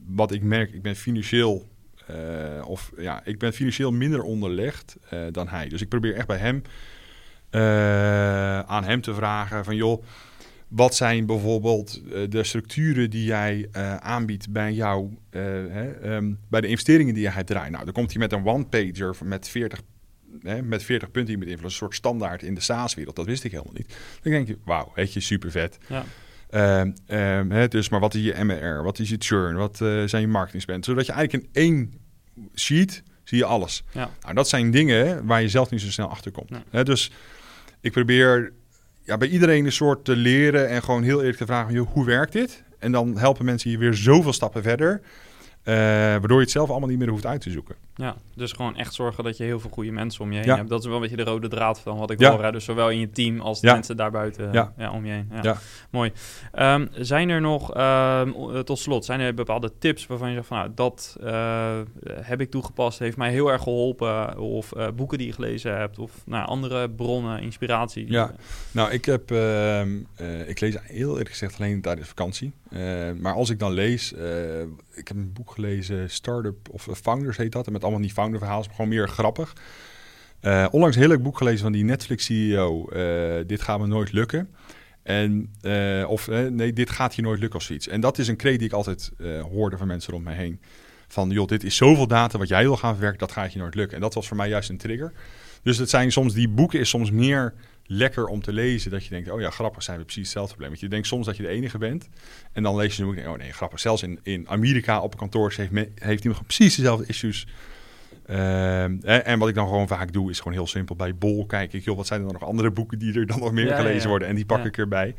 wat ik merk. Ik ben financieel uh, of ja, ik ben financieel minder onderlegd dan hij. Dus ik probeer echt bij hem aan hem te vragen van joh. Wat zijn bijvoorbeeld de structuren die jij aanbiedt bij jou, hè, bij de investeringen die jij draait? Nou, dan komt hij met een one-pager met 40 hè, met 40 punten met invloed, een soort standaard in de SaaS-wereld. Dat wist ik helemaal niet. Dan denk je, wauw, weet je, super vet. Ja. Um, um, hè, dus, maar wat is je MR? Wat is je churn? Wat uh, zijn je marketing spend? Zodat je eigenlijk in één sheet zie je alles. Ja. Nou, dat zijn dingen waar je zelf niet zo snel achter komt. Hè, dus ik probeer ja, bij iedereen een soort te leren en gewoon heel eerlijk te vragen: joh, hoe werkt dit? En dan helpen mensen je weer zoveel stappen verder. Uh, waardoor je het zelf allemaal niet meer hoeft uit te zoeken. Ja, dus gewoon echt zorgen dat je heel veel goede mensen om je heen Ja. hebt. Dat is wel een beetje de rode draad van wat ik Ja. hoor. Hè? Dus zowel in je team als de Ja. mensen daarbuiten Ja. ja. om je heen. Ja. Ja. Mooi. Ehm, zijn er nog, ehm, eh, tot slot, zijn er bepaalde tips waarvan je zegt van nou, dat eh, heb ik toegepast, heeft mij heel erg geholpen. Of eh, boeken die je gelezen hebt, of nou, andere bronnen, inspiratie. die- Ja. Nou, ik heb, ehm, eh, ik lees heel eerlijk gezegd alleen tijdens vakantie. Maar als ik dan lees, ik heb een boek gelezen, Startup of Founders heet dat. En met allemaal niet founder verhalen, maar gewoon meer grappig. Eh, onlangs een heel leuk boek gelezen van die Netflix CEO. eh, dit gaat me nooit lukken. En, eh, of nee, dit gaat je nooit lukken of zoiets. En dat is een kreet die ik altijd hoorde van mensen rond mij heen. Van, joh, dit is zoveel data wat jij wil gaan verwerken, dat gaat je nooit lukken. En dat was voor mij juist een trigger. Dus het zijn soms, die boeken is soms meer lekker om te lezen. Dat je denkt, oh ja, grappig, zijn we precies hetzelfde probleem. Want je denkt soms dat je de enige bent. En dan lees je een boek en oh nee, grappig. Zelfs in, in Amerika op een kantoor heeft, heeft iemand precies dezelfde issues. Ehm, en, wat ik dan gewoon vaak doe, is gewoon heel simpel. Bij Bol kijk ik, joh, wat zijn er dan nog andere boeken die er dan nog meer Ja, gelezen ja. worden? En die pak Ja. ik erbij.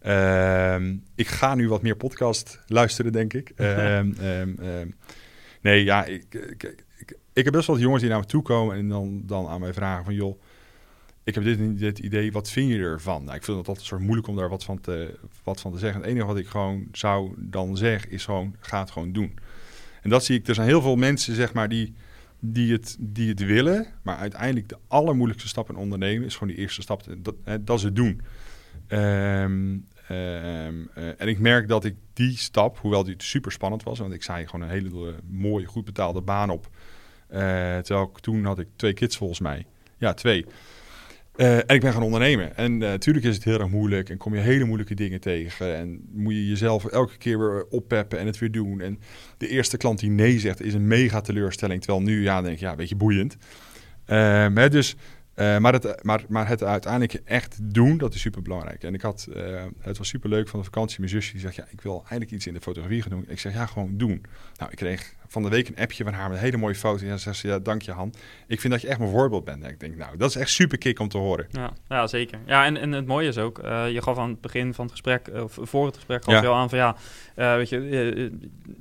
Ehm, ik ga nu wat meer podcast luisteren, denk ik. Ehm, nee, ja, ik, ik, ik, ik heb best wel wat jongens die naar me toe komen en dan, dan aan mij vragen van, joh, ik heb dit, dit idee, wat vind je ervan? Nou, ik vind het altijd een soort moeilijk om daar wat van, te, wat van te zeggen. Het enige wat ik gewoon zou dan zeggen, is gewoon, ga het gewoon doen. En dat zie ik, er zijn heel veel mensen, zeg maar, die, die, het, die het willen, maar uiteindelijk de allermoeilijkste stap in ondernemen is gewoon die eerste stap, dat, hè, dat is het doen. Ehm, ehm, eh, en ik merk dat ik die stap, hoewel die super spannend was, want ik zei gewoon een hele eh, mooie, goed betaalde baan op. Eh, terwijl ik, toen had ik twee kids volgens mij. Ja, twee. Eh, en ik ben gaan ondernemen. En natuurlijk is het heel erg moeilijk en kom je hele moeilijke dingen tegen. En moet je jezelf elke keer weer oppeppen en het weer doen. En de eerste klant die nee zegt is een mega teleurstelling. Terwijl nu, ja, denk ik, ja, een beetje boeiend. Ehm, hè, dus, eh, maar, het, maar, maar het uiteindelijk echt doen, dat is super belangrijk. En ik had, eh, het was super leuk van de vakantie. Mijn zusje die zegt, ja, ik wil eigenlijk iets in de fotografie gaan doen. Ik zeg, ja, gewoon doen. Nou, ik kreeg van de week een appje van haar met een hele mooie foto. En ze zegt, ze, ja, dank je Han. Ik vind dat je echt mijn voorbeeld bent. En ik denk, nou, dat is echt super kick om te horen. Ja, ja zeker. Ja, en, en het mooie is ook, eh, je gaf aan het begin van het gesprek, eh, of voor het gesprek, gaf Ja. je al aan van ja, eh, weet je,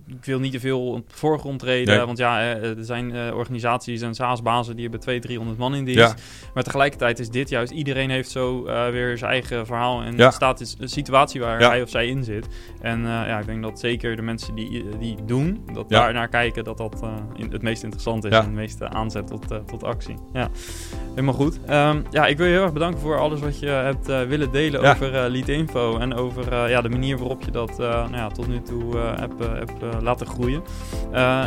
ik wil niet te veel op de voorgrond treden, Nee. want ja, er zijn organisaties en SaaS-bazen die hebben 200, 300 man in dienst. Ja. Maar tegelijkertijd is dit juist, iedereen heeft zo weer zijn eigen verhaal en Ja. staat in een situatie waar hij of zij in zit. En ja, ik denk dat zeker de mensen die, die doen, dat daar naar kijken, dat dat eh, in, het meest interessant is Ja. en het meeste aanzet tot, eh, tot actie. Ja. Helemaal goed. Ehm, ja, ik wil je heel erg bedanken voor alles wat je hebt eh, willen delen Ja. over Lead Info en over ja, de manier waarop je dat nou ja, tot nu toe hebt, hebt laten groeien.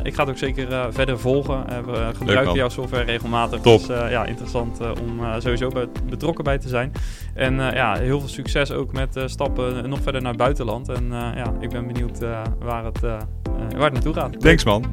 Ik ga het ook zeker verder volgen. We gebruiken jouw software regelmatig. Top. Dus ja, interessant om sowieso bij, betrokken bij te zijn. En eh, ja, heel veel succes ook met eh, stappen nog verder naar het buitenland. En eh, ja, ik ben benieuwd eh, waar, het, waar het naartoe gaat. Thanks man.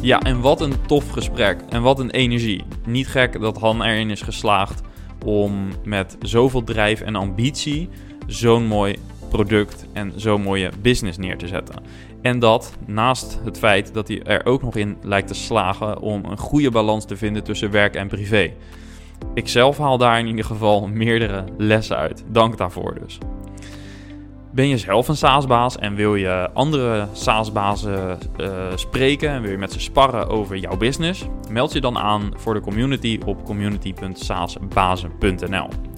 Ja, en wat een tof gesprek. En wat een energie. Niet gek dat Han erin is geslaagd om met zoveel drijf en ambitie zo'n mooi product en zo'n mooie business neer te zetten. En dat naast het feit dat hij er ook nog in lijkt te slagen om een goede balans te vinden tussen werk en privé. Ik zelf haal daar in ieder geval meerdere lessen uit. Dank daarvoor dus. Ben je zelf een SaaS-baas en wil je andere SaaS-bazen eh, spreken en wil je met ze sparren over jouw business? Meld je dan aan voor de community op community.saasbazen.nl.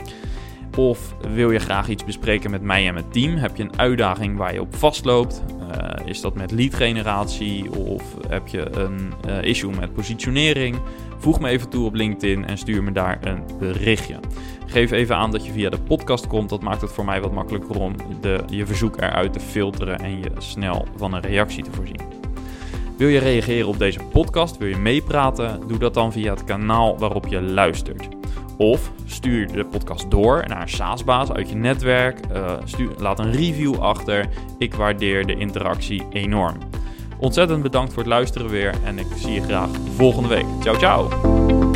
Of wil je graag iets bespreken met mij en mijn team? Heb je een uitdaging waar je op vastloopt? Eh, is dat met lead generatie of heb je een eh, issue met positionering? Voeg me even toe op LinkedIn en stuur me daar een berichtje. Geef even aan dat je via de podcast komt. Dat maakt het voor mij wat makkelijker om de, je verzoek eruit te filteren en je snel van een reactie te voorzien. Wil je reageren op deze podcast? Wil je meepraten? Doe dat dan via het kanaal waarop je luistert. Of stuur de podcast door naar een SaaS-baas uit je netwerk. Stuur, laat een review achter. Ik waardeer de interactie enorm. Ontzettend bedankt voor het luisteren weer en ik zie je graag volgende week. Ciao, ciao!